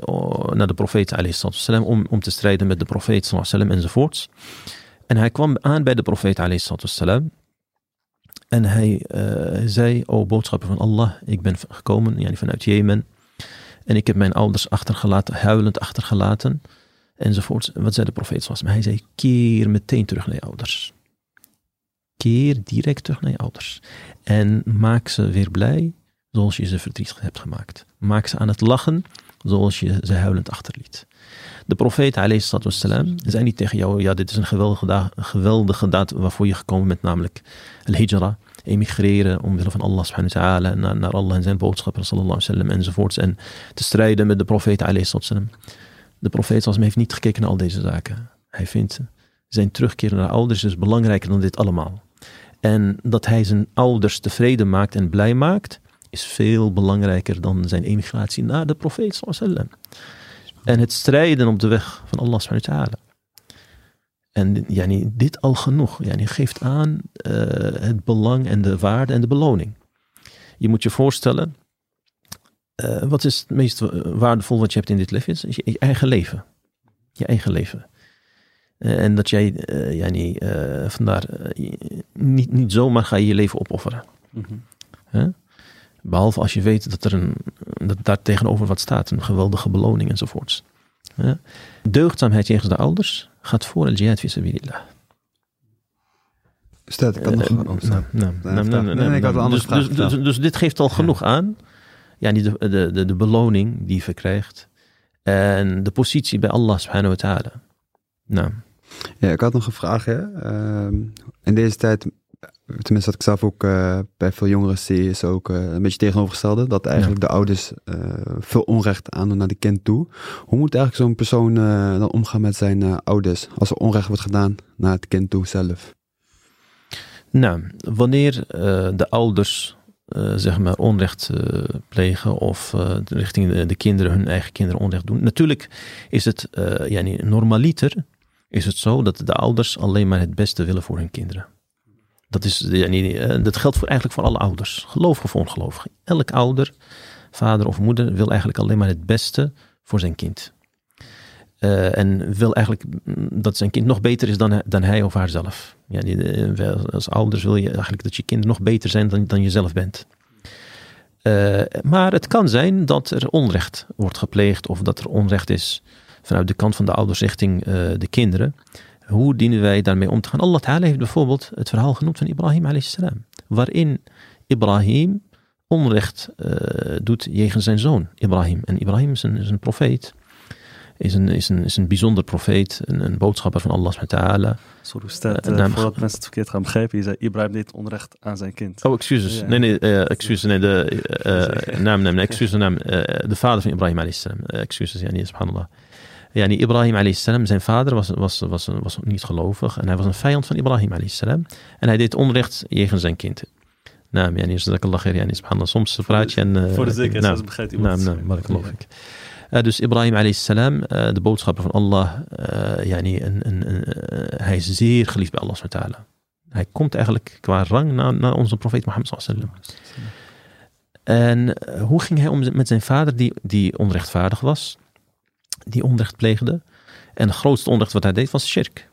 naar de profeet om, om te strijden met de profeet sallam, enzovoorts. En hij kwam aan bij de profeet sallam. En hij uh, zei, o boodschapper van Allah, ik ben gekomen yani, vanuit Jemen. En ik heb mijn ouders achtergelaten, huilend achtergelaten. Enzovoorts. Wat zei de profeet sallam? Hij zei, keer meteen terug naar je ouders. Keer direct terug naar je ouders. En maak ze weer blij zoals je ze verdrietig hebt gemaakt. Maak ze aan het lachen zoals je ze huilend achterliet. De profeet wassalam, zei niet tegen jou, ja dit is een geweldige, da geweldige daad waarvoor je gekomen bent, namelijk al-hijra, emigreren omwille van Allah subhanahu wa ta'ala, naar, naar Allah en zijn boodschappen sallallahu alaihi enzovoorts en te strijden met de profeet wassalam. De profeet heeft niet gekeken naar al deze zaken. Hij vindt zijn terugkeer naar ouders is belangrijker dan dit allemaal. En dat hij zijn ouders tevreden maakt en blij maakt, is veel belangrijker dan zijn emigratie naar de profeet sallam. En het strijden op de weg van Allah subhanahu wa ta'ala. En yani, dit al genoeg. Yani, geeft aan uh, het belang en de waarde en de beloning. Je moet je voorstellen, uh, wat is het meest waardevol wat je hebt in dit leven? Is je, je eigen leven. Je eigen leven. Uh, en dat jij yani, vandaar niet, niet zomaar ga je je leven opofferen. Mm -hmm. huh? Behalve als je weet dat er een, dat daar tegenover wat staat, een geweldige beloning enzovoorts. Ja. Deugdzaamheid jegens de ouders gaat voor el jihad fi sabilillah. Staat, ik had nog... Dus, dus, dit geeft al genoeg aan. Ja, die, de, de, de beloning die je verkrijgt. En de positie bij Allah subhanahu wa ta'ala. Nou. Ja, ik had nog een vraag. Hè. Uh, in deze tijd tenminste wat ik zelf ook uh, bij veel jongeren zie, is ook uh, een beetje tegenovergestelde. Dat eigenlijk de ouders uh, veel onrecht aandoen naar de kind toe. Hoe moet eigenlijk zo'n persoon dan omgaan met zijn ouders als er onrecht wordt gedaan naar het kind toe zelf? Nou, wanneer de ouders zeg maar onrecht plegen of richting de, de, kinderen, hun eigen kinderen onrecht doen. Natuurlijk is het ja, normaliter is het zo dat de ouders alleen maar het beste willen voor hun kinderen. Dat, is, eh, dat geldt voor, eigenlijk voor alle ouders, gelovig of ongelovig. Elk ouder, vader of moeder, wil eigenlijk alleen maar het beste voor zijn kind. Uh, en wil eigenlijk dat zijn kind nog beter is dan, dan hij of haar zelf. Ja, eh, als ouders wil je eigenlijk dat je kinderen nog beter zijn dan, dan je zelf bent. Maar het kan zijn dat er onrecht wordt gepleegd of dat er onrecht is vanuit de kant van de ouders richting de kinderen. Hoe dienen wij daarmee om te gaan? Allah Ta'ala heeft bijvoorbeeld het verhaal genoemd van Ibrahim a.s. Waarin Ibrahim onrecht uh, doet jegens zijn zoon Ibrahim. En Ibrahim is een, is een profeet. Is een, is, een, is een bijzonder profeet, een, een boodschapper van Allah ta'ala. Sorry, staat, uh, voordat mensen het verkeerd gaan begrijpen, je zei Ibrahim deed onrecht aan zijn kind. Oh, excuses. Ja. Nee, nee, uh, excuses. Nee, de naam, naam, nee, excuses, naam. de vader van Ibrahim a.s. excuses, ja, niet, subhanallah. Ja, die Ibrahim a.s. zijn vader was, was, was, was niet gelovig en hij was een vijand van Ibrahim a.s. En hij deed onrecht jegens zijn kind. Nou, ja, dat ik yani, subhanallah, soms praat je en... Uh, voor de zekerheid, nou, begrijpt iemand. Nou, nou, geloof ik. Uh, dus Ibrahim a.s., uh, de boodschapper van Allah, uh, yani, een, een, een, hij is zeer geliefd bij Allah subhanahu Hij komt eigenlijk qua rang naar, naar onze profeet Mohammed sallallahu En hoe ging hij om met zijn vader die, die onrechtvaardig was? Die onrecht pleegde. En het grootste onrecht wat hij deed was shirk.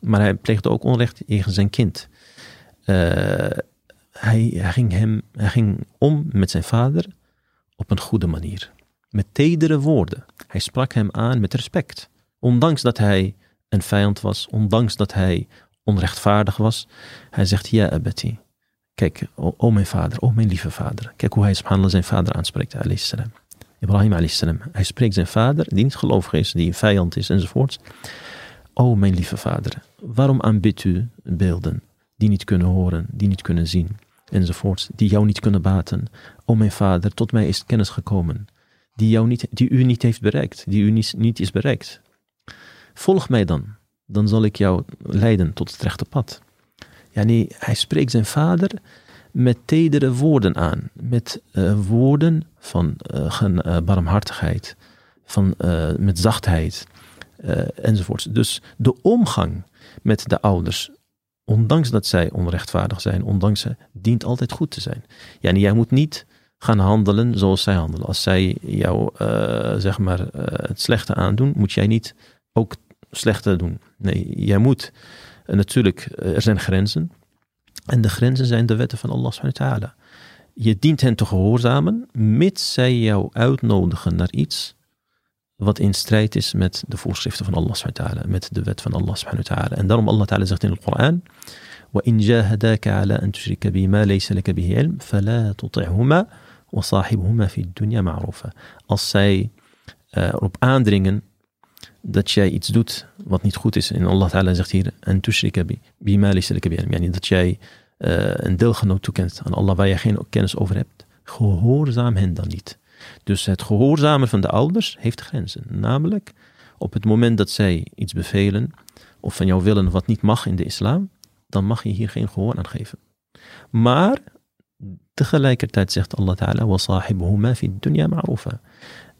Maar hij pleegde ook onrecht tegen zijn kind. Uh, hij, ging hem, hij ging om met zijn vader op een goede manier. Met tedere woorden. Hij sprak hem aan met respect. Ondanks dat hij een vijand was, ondanks dat hij onrechtvaardig was. Hij zegt, ja abati. Kijk, o, mijn vader, o mijn lieve vader. Kijk hoe hij subhanallah zijn vader aanspreekt, salam. Ibrahim a.s. Hij spreekt zijn vader, die niet gelovig is, die een vijand is enzovoort. O mijn lieve vader, waarom aanbidt u beelden die niet kunnen horen, die niet kunnen zien, enzovoort, die jou niet kunnen baten? O mijn vader, tot mij is kennis gekomen die, jou niet, die u niet heeft bereikt, die u niet, niet is bereikt. Volg mij dan, dan zal ik jou leiden tot het rechte pad. Ja, nee, hij spreekt zijn vader met tedere woorden aan, met uh, woorden van uh, barmhartigheid, van, met zachtheid enzovoort. Dus de omgang met de ouders, ondanks dat zij onrechtvaardig zijn, ondanks ze, dient altijd goed te zijn. Ja, en jij moet niet gaan handelen zoals zij handelen. Als zij jou, zeg maar, het slechte aandoen, moet jij niet ook slechte doen. Nee, jij moet. Natuurlijk, er zijn grenzen. En de grenzen zijn de wetten van Allah subhanahu wa ta'ala. Je dient hen te gehoorzamen, mits zij jou uitnodigen naar iets wat in strijd is met de voorschriften van Allah subhanahu wa ta'ala, met de wet van Allah subhanahu wa ta'ala. En daarom Allah ta'ala zegt in de Koran, وإن جاهداك على أن تشرك بما ليس لك به علم فلا تطعهما وصاحبهما في الدنيا معروفا. Als zij uh, erop aandringen dat jij iets doet wat niet goed is. En Allah Ta'ala zegt hier, en tushrika bi, bima laysa laka bi ilm. Yani dat jij uh, een deelgenoot toekent aan Allah waar je geen kennis over hebt. Gehoorzaam hen dan niet. Dus het gehoorzamen van de ouders heeft grenzen. Namelijk, op het moment dat zij iets bevelen of van jou willen wat niet mag in de islam, dan mag je hier geen gehoor aan geven. Maar tegelijkertijd zegt Allah Ta'ala, وَصَاحِبُهُمَا فِي الدُّنْيَا مَعْرُوفًا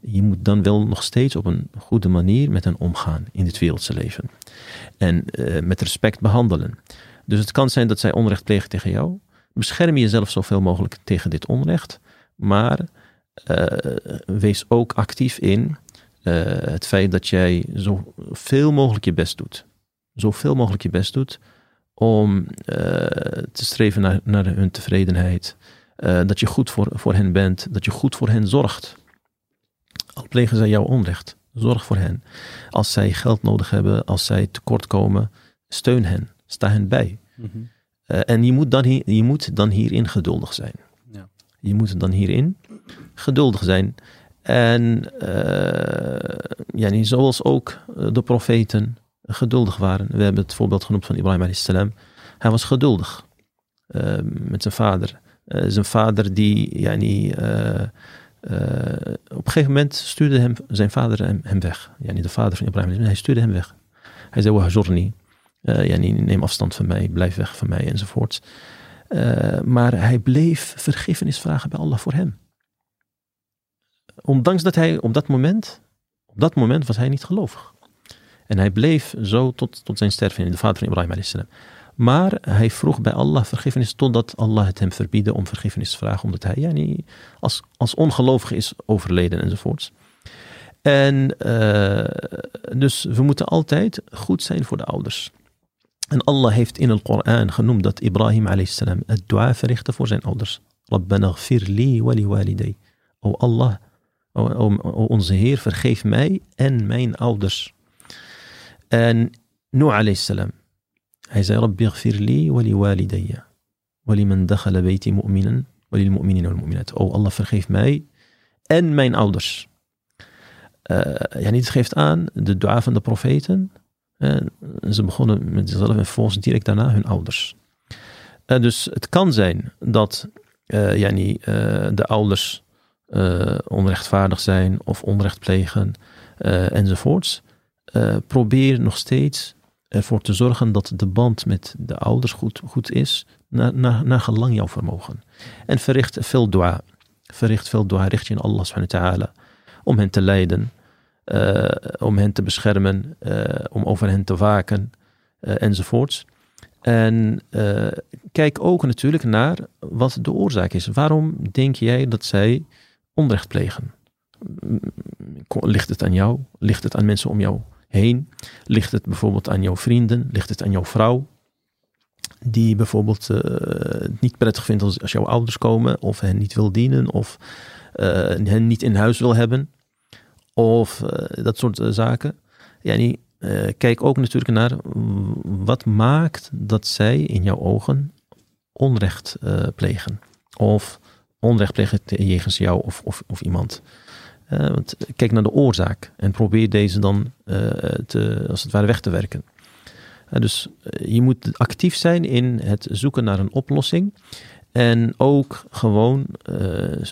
je moet dan wel nog steeds op een goede manier met hen omgaan in dit wereldse leven. En uh, met respect behandelen. Dus het kan zijn dat zij onrecht plegen tegen jou. Bescherm jezelf zoveel mogelijk tegen dit onrecht. Maar uh, wees ook actief in uh, het feit dat jij zoveel mogelijk je best doet. Zoveel mogelijk je best doet om te streven naar, naar hun tevredenheid. dat je goed voor, voor hen bent. Dat je goed voor hen zorgt. Al plegen zij jou onrecht, zorg voor hen. Als zij geld nodig hebben, als zij tekort komen, steun hen, sta hen bij. Mm -hmm. uh, en je moet, dan hier, je moet dan hierin geduldig zijn. Ja. Je moet dan hierin geduldig zijn. En ja, niet zoals ook de profeten geduldig waren. We hebben het voorbeeld genoemd van Ibrahim a.s. Hij was geduldig met zijn vader. zijn vader die ja, niet, uh, op een gegeven moment stuurde hem, zijn vader hem, hem weg. Ja, niet de vader van Ibrahim, hij stuurde hem weg. Hij zei, wahjurni, uh, ja, neem afstand van mij, blijf weg van mij enzovoort. Uh, maar hij bleef vergiffenis vragen bij Allah voor hem. Ondanks dat hij op dat moment, op dat moment was hij niet gelovig. En hij bleef zo tot, tot zijn sterven, de vader van Ibrahim a.s. Maar hij vroeg bij Allah vergiffenis totdat Allah het hem verbiedde om vergiffenis te vragen. Omdat hij ja, niet als, als ongelovige is overleden enzovoorts. En uh, dus we moeten altijd goed zijn voor de ouders. En Allah heeft in het Koran genoemd dat Ibrahim a.s. het dua verrichtte voor zijn ouders. Rabbana li wali waliday. O Allah, o, o, o, onze Heer, vergeef mij en mijn ouders. En Nuh a.s. Hij zei, Rabbi li wali walidayya. Wali man dakhala bayti mu'minan. Wali mu'minin wal mu'minat. Oh Allah, vergeef mij en mijn ouders. Uh, ja, dit geeft aan de dua van de profeten. Uh, ze begonnen met zichzelf en vervolgens direct daarna hun ouders. Uh, dus het kan zijn dat uh, yani, de ouders onrechtvaardig zijn of onrecht plegen enzovoorts. probeer nog steeds ervoor te zorgen dat de band met de ouders goed, goed is, naar, naar, naar gelang jouw vermogen. En verricht veel dua. Verricht veel dua, richt je in Allah subhanahu wa ta'ala. Om hen te leiden, uh, om hen te beschermen, uh, om over hen te waken, uh, enzovoorts. En kijk ook natuurlijk naar wat de oorzaak is. Waarom denk jij dat zij onrecht plegen? Ligt het aan jou? Ligt het aan mensen om jou heen? Ligt het bijvoorbeeld aan jouw vrienden? Ligt het aan jouw vrouw? Die bijvoorbeeld het niet prettig vindt als, jouw ouders komen, of hen niet wil dienen, of hen niet in huis wil hebben, of uh, dat soort zaken. Ja, die, kijk ook natuurlijk naar wat maakt dat zij in jouw ogen onrecht plegen. Of onrecht plegen jegens jou of, of, of iemand. Want kijk naar de oorzaak en probeer deze dan te, als het ware weg te werken. Dus je moet actief zijn in het zoeken naar een oplossing. En ook gewoon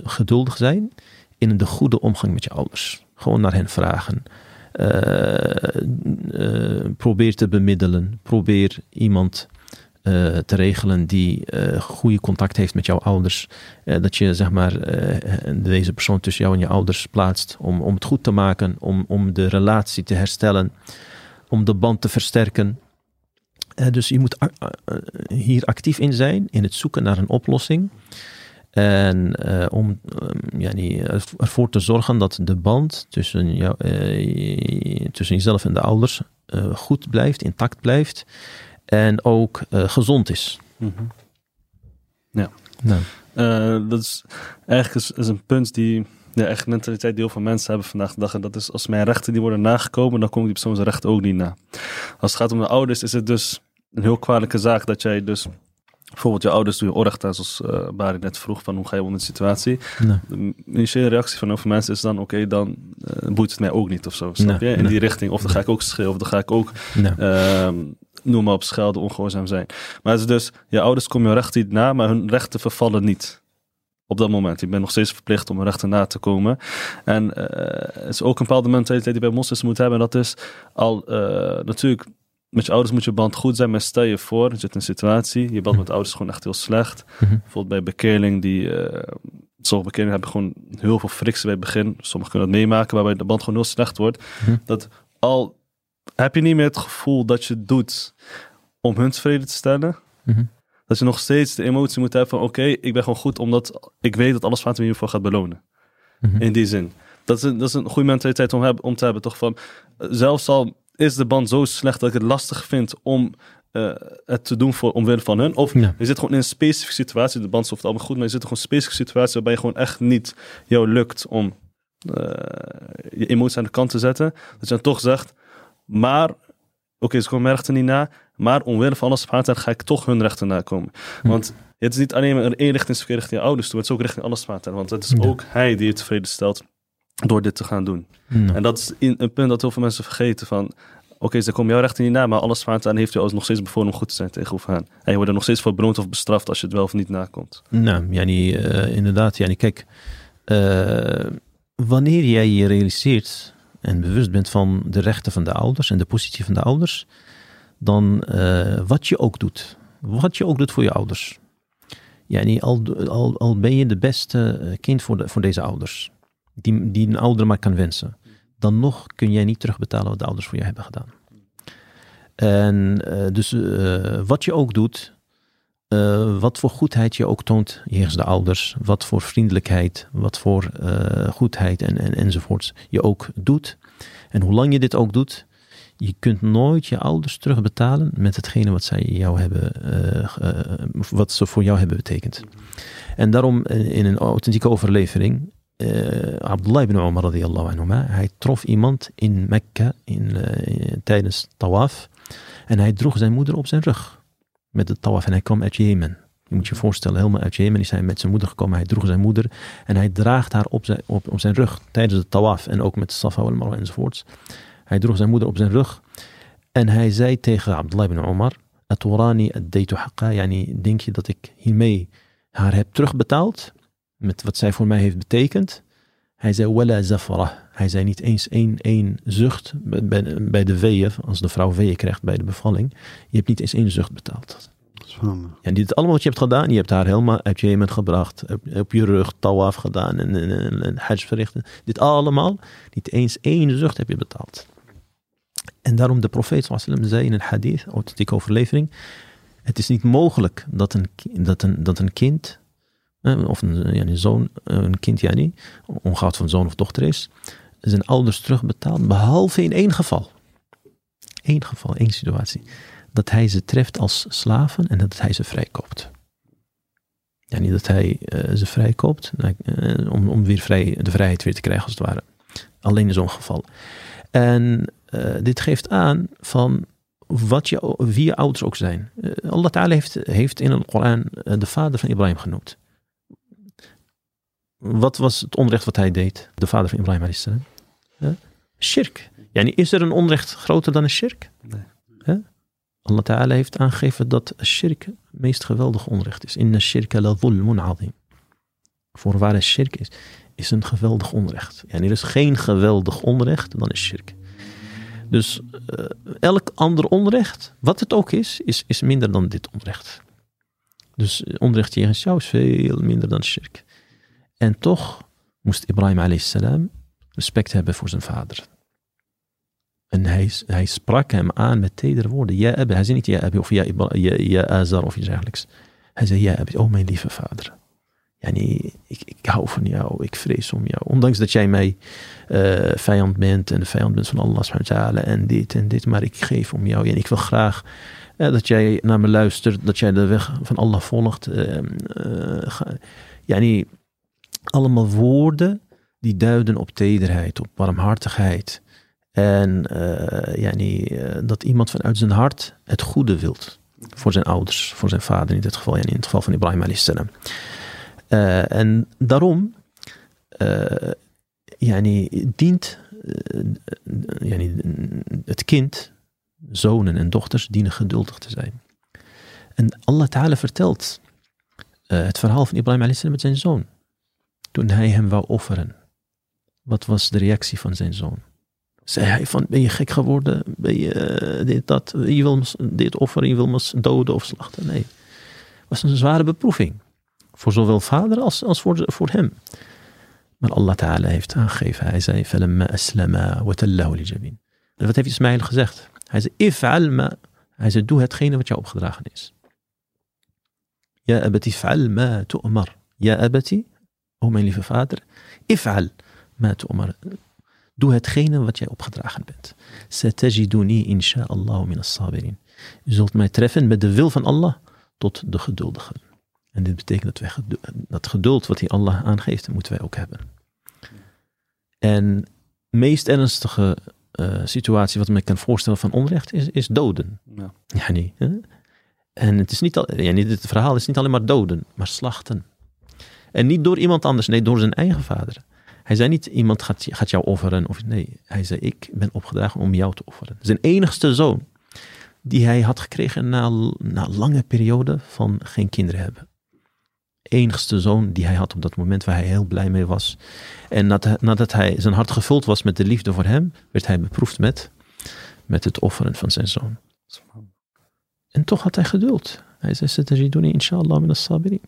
geduldig zijn in de goede omgang met je ouders. Gewoon naar hen vragen. probeer te bemiddelen. Probeer iemand te regelen die goede contact heeft met jouw ouders. dat je zeg maar deze persoon tussen jou en je ouders plaatst om, om het goed te maken, om, om de relatie te herstellen, om de band te versterken. dus je moet hier actief in zijn, in het zoeken naar een oplossing. En uh, om um, yani, ervoor te zorgen dat de band tussen, jou, uh, tussen jezelf en de ouders uh, goed blijft, intact blijft. En ook gezond is. Mm -hmm. Ja. Nou. dat is eigenlijk is, is, een punt die ja, echt mentaliteit die heel veel mensen hebben vandaag de dag. En dat is als mijn rechten die worden nagekomen, dan komen die persoon zijn rechten ook niet na. Als het gaat om de ouders, is het dus een heel kwalijke zaak dat jij dus bijvoorbeeld je ouders doe je orgta, zoals uh, Barry net vroeg, van hoe ga je om in de situatie. De initiële reactie van heel veel mensen is dan, oké, dan uh, boeit het mij ook niet of zo, snap je? In die richting. Of dan ga ik ook schreeuwen, of dan ga ik ook, uh, noem maar op, schelden, ongehoorzaam zijn. Maar het is dus, je ouders komen je rechten niet na, maar hun rechten vervallen niet. Op dat moment. Je bent nog steeds verplicht om hun rechten na te komen. En eh, het is ook een bepaalde mentaliteit die bij moslims moet hebben. En dat is al natuurlijk met je ouders moet je band goed zijn, maar stel je voor, je zit in een situatie, je band met ouders is gewoon echt heel slecht. Mhm. Bijvoorbeeld bij bekeerling, die, uh, sommige bekeerlingen hebben gewoon heel veel frictie bij het begin. Sommigen kunnen dat meemaken, waarbij de band gewoon heel slecht wordt. Mhm. Dat al heb je niet meer het gevoel dat je het doet om hun tevreden te stellen, mhm. dat je nog steeds de emotie moet hebben van oké, ik ben gewoon goed omdat ik weet dat alles wat me hiervoor gaat belonen. In die zin. Dat is, een, dat is een goede mentaliteit om, om te hebben, toch van, zelfs al is de band zo slecht dat ik het lastig vind om uh, het te doen voor omwille van hun. Of je zit gewoon in een specifieke situatie, de band het allemaal goed, maar je zit in een specifieke situatie waarbij je gewoon echt niet jou lukt om uh, je emoties aan de kant te zetten. Dat je dan toch zegt, maar, oké, okay, ze komen mijn rechten niet na, maar omwille van alles ga ik toch hun rechten nakomen. Hm. Want het is niet alleen maar een eenrichtingsverkeer richting je ouders toe, het is ook richting alles Want het is ook hij die je tevreden stelt door dit te gaan doen. En dat is een punt dat heel veel mensen vergeten van... Oké, ze komen jouw rechten niet na, maar alles vaart aan heeft je nog steeds bevolen om goed te zijn tegenover hen. En je wordt er nog steeds voor beloond of bestraft als je het wel of niet nakomt. Nou, ja, uh, inderdaad. Ja, kijk, uh, wanneer jij je realiseert en bewust bent van de rechten van de ouders en de positie van de ouders, dan uh, wat je ook doet, wat je ook doet voor je ouders. Ja, al, al, al ben je de beste kind voor, de, voor deze ouders die, die een ouder maar kan wensen, dan nog kun jij niet terugbetalen wat de ouders voor je hebben gedaan. En uh, dus uh, wat je ook doet, uh, wat voor goedheid je ook toont jegens de ouders, wat voor vriendelijkheid, wat voor goedheid en, en, enzovoorts je ook doet. En hoe lang je dit ook doet, je kunt nooit je ouders terugbetalen met hetgene wat zij jou hebben, wat ze voor jou hebben betekend. En daarom in een authentieke overlevering uh, Abdullah ibn Umar radiyallahu anhuma, hij trof iemand in Mekka in, uh, tijdens tawaf en hij droeg zijn moeder op zijn rug met de tawaf en hij kwam uit Jemen. Je moet je voorstellen, helemaal uit Jemen is hij met zijn moeder gekomen. Hij droeg zijn moeder en hij draagt haar op zijn, op, op zijn rug tijdens de tawaf en ook met Safa wal Marwa enzovoorts. Hij droeg zijn moeder op zijn rug en hij zei tegen Abdullah ibn Umar, Aturani ad-daytu yani denk je dat ik hiermee haar heb terugbetaald? Met wat zij voor mij heeft betekend. Hij zei, wala zafara. Hij zei niet eens één, één zucht bij, bij de weeën, als de vrouw weeën krijgt bij de bevalling. Je hebt niet eens één zucht betaald. Ja, dit allemaal wat je hebt gedaan, je hebt haar helemaal uit Jemen gebracht, op, op je rug tawaf gedaan en, en, en, hajj verrichten. Dit allemaal, niet eens één zucht heb je betaald. En daarom de profeet zei in een hadith, authentieke overlevering, het is niet mogelijk dat een, dat een, dat een kind of een, ja, zoon, een kind, ja niet, ongeacht van zoon of dochter is, zijn ouders terugbetaald, behalve in één geval. Eén geval, één situatie. Dat hij ze treft als slaven en dat hij ze vrijkoopt. Ja, niet dat hij uh, ze vrijkoopt, om, om weer vrij, de vrijheid weer te krijgen als het ware. Alleen in zo'n geval. En dit geeft aan van wat je, wie je ouders ook zijn. Allah Ta'ala heeft, heeft in het Koran de vader van Ibrahim genoemd. Wat was het onrecht wat hij deed? De vader van Ibrahim a.s. Ja? Shirk. Yani, is er een onrecht groter dan een shirk? Nee. Ja? Allah Ta'ala heeft aangegeven dat shirk het meest geweldige onrecht is. Inna shirka la zulmun azim. Voorwaar shirk is, is een geweldig onrecht. En er is geen geweldig onrecht, dan is shirk. Dus uh, elk ander onrecht, wat het ook is, is, is minder dan dit onrecht. Dus onrecht tegen jou is veel minder dan shirk. En toch moest Ibrahim salam respect hebben voor zijn vader. En hij, hij sprak hem aan met tedere woorden. Ja. Hij zei niet ja, of ja, ja, ja, Azar of iets dergelijks. Hij zei ja, Abba. Oh, mijn lieve vader. Nee, ik, ik hou van jou. Ik vrees om jou. Ondanks dat jij mij uh, vijand bent en de vijand bent van Allah subhanahu en dit en dit. Maar ik geef om jou. En ik wil graag uh, dat jij naar me luistert. Dat jij de weg van Allah volgt. Uh, nee, allemaal woorden die duiden op tederheid, op warmhartigheid. En uh, dat iemand vanuit zijn hart het goede wilt. Voor zijn ouders, voor zijn vader in dit geval. En in het geval van Ibrahim a.s. Uh, en daarom dient het kind, zonen en dochters, dienen geduldig te zijn. En Allah Ta'ala vertelt het verhaal van Ibrahim a.s. met zijn zoon Toen hij hem wou offeren. Wat was de reactie van zijn zoon? Zei hij van, ben je gek geworden? Ben je uh, dit, dat? Je wil dit offeren, je wil me doden of slachten? Nee. Het was een zware beproeving. Voor zowel vader als, als voor, voor hem. Maar Allah Ta'ala heeft aangegeven. Hij zei, فَلَمَّا أَسْلَمَا وَتَلَّهُ لِجَبِينَ. En wat heeft Ismail gezegd? Hij zei, if'al ma. Hij zei, doe hetgene wat jou opgedragen is. Ja abati fa'al ma tu'mar. Ja abati, o mijn lieve vader, if'al ma tu'mar. Doe hetgene wat jij opgedragen bent. Satajiduni insha'Allah min as-sabirin. Je zult mij treffen met de wil van Allah tot de geduldigen. En dit betekent dat wij dat geduld wat hij Allah aangeeft, moeten wij ook hebben. En de meest ernstige uh, situatie wat ik me kan voorstellen van onrecht is, is doden. Ja. nee, En het, is niet al, ja, het verhaal is niet alleen maar doden, maar slachten. En niet door iemand anders, nee, door zijn eigen vader. Hij zei niet, iemand gaat, gaat jou offeren. Of, nee, hij zei, ik ben opgedragen om jou te offeren. Zijn enigste zoon, die hij had gekregen na, na lange periode van geen kinderen hebben. Enigste zoon die hij had op dat moment waar hij heel blij mee was. En nadat, nadat hij zijn hart gevuld was met de liefde voor hem, werd hij beproefd met, met het offeren van zijn zoon. En toch had hij geduld. Hij zei, Satajiduni inshallah min as-sabirin.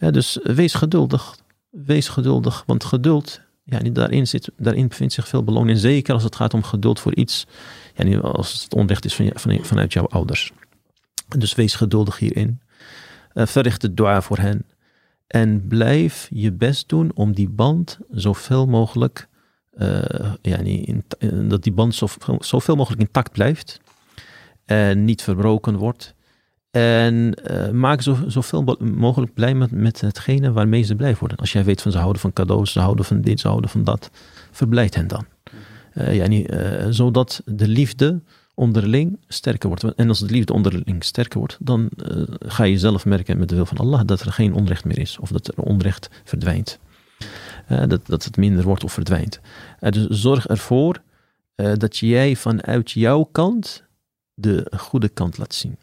Ja, dus wees geduldig wees geduldig, want geduld, ja, daarin, zit, daarin bevindt zich veel beloning. Zeker als het gaat om geduld voor iets, ja, als het onrecht is van, van, vanuit jouw ouders. Dus wees geduldig hierin. Uh, verricht het dua voor hen. En blijf je best doen om die band zoveel mogelijk, uh, ja, in, dat die band zoveel mogelijk intact blijft. En niet verbroken wordt. En uh, maak zo, zoveel mogelijk blij met, met hetgene waarmee ze blij worden. Als jij weet van ze houden van cadeaus, ze houden van dit, ze houden van dat. Verblijd hen dan. Uh, ja, niet, uh, zodat de liefde onderling sterker wordt. En als de liefde onderling sterker wordt, dan ga je zelf merken met de wil van Allah dat er geen onrecht meer is. Of dat er onrecht verdwijnt. dat, dat het minder wordt of verdwijnt. dus zorg ervoor dat jij vanuit jouw kant de goede kant laat zien.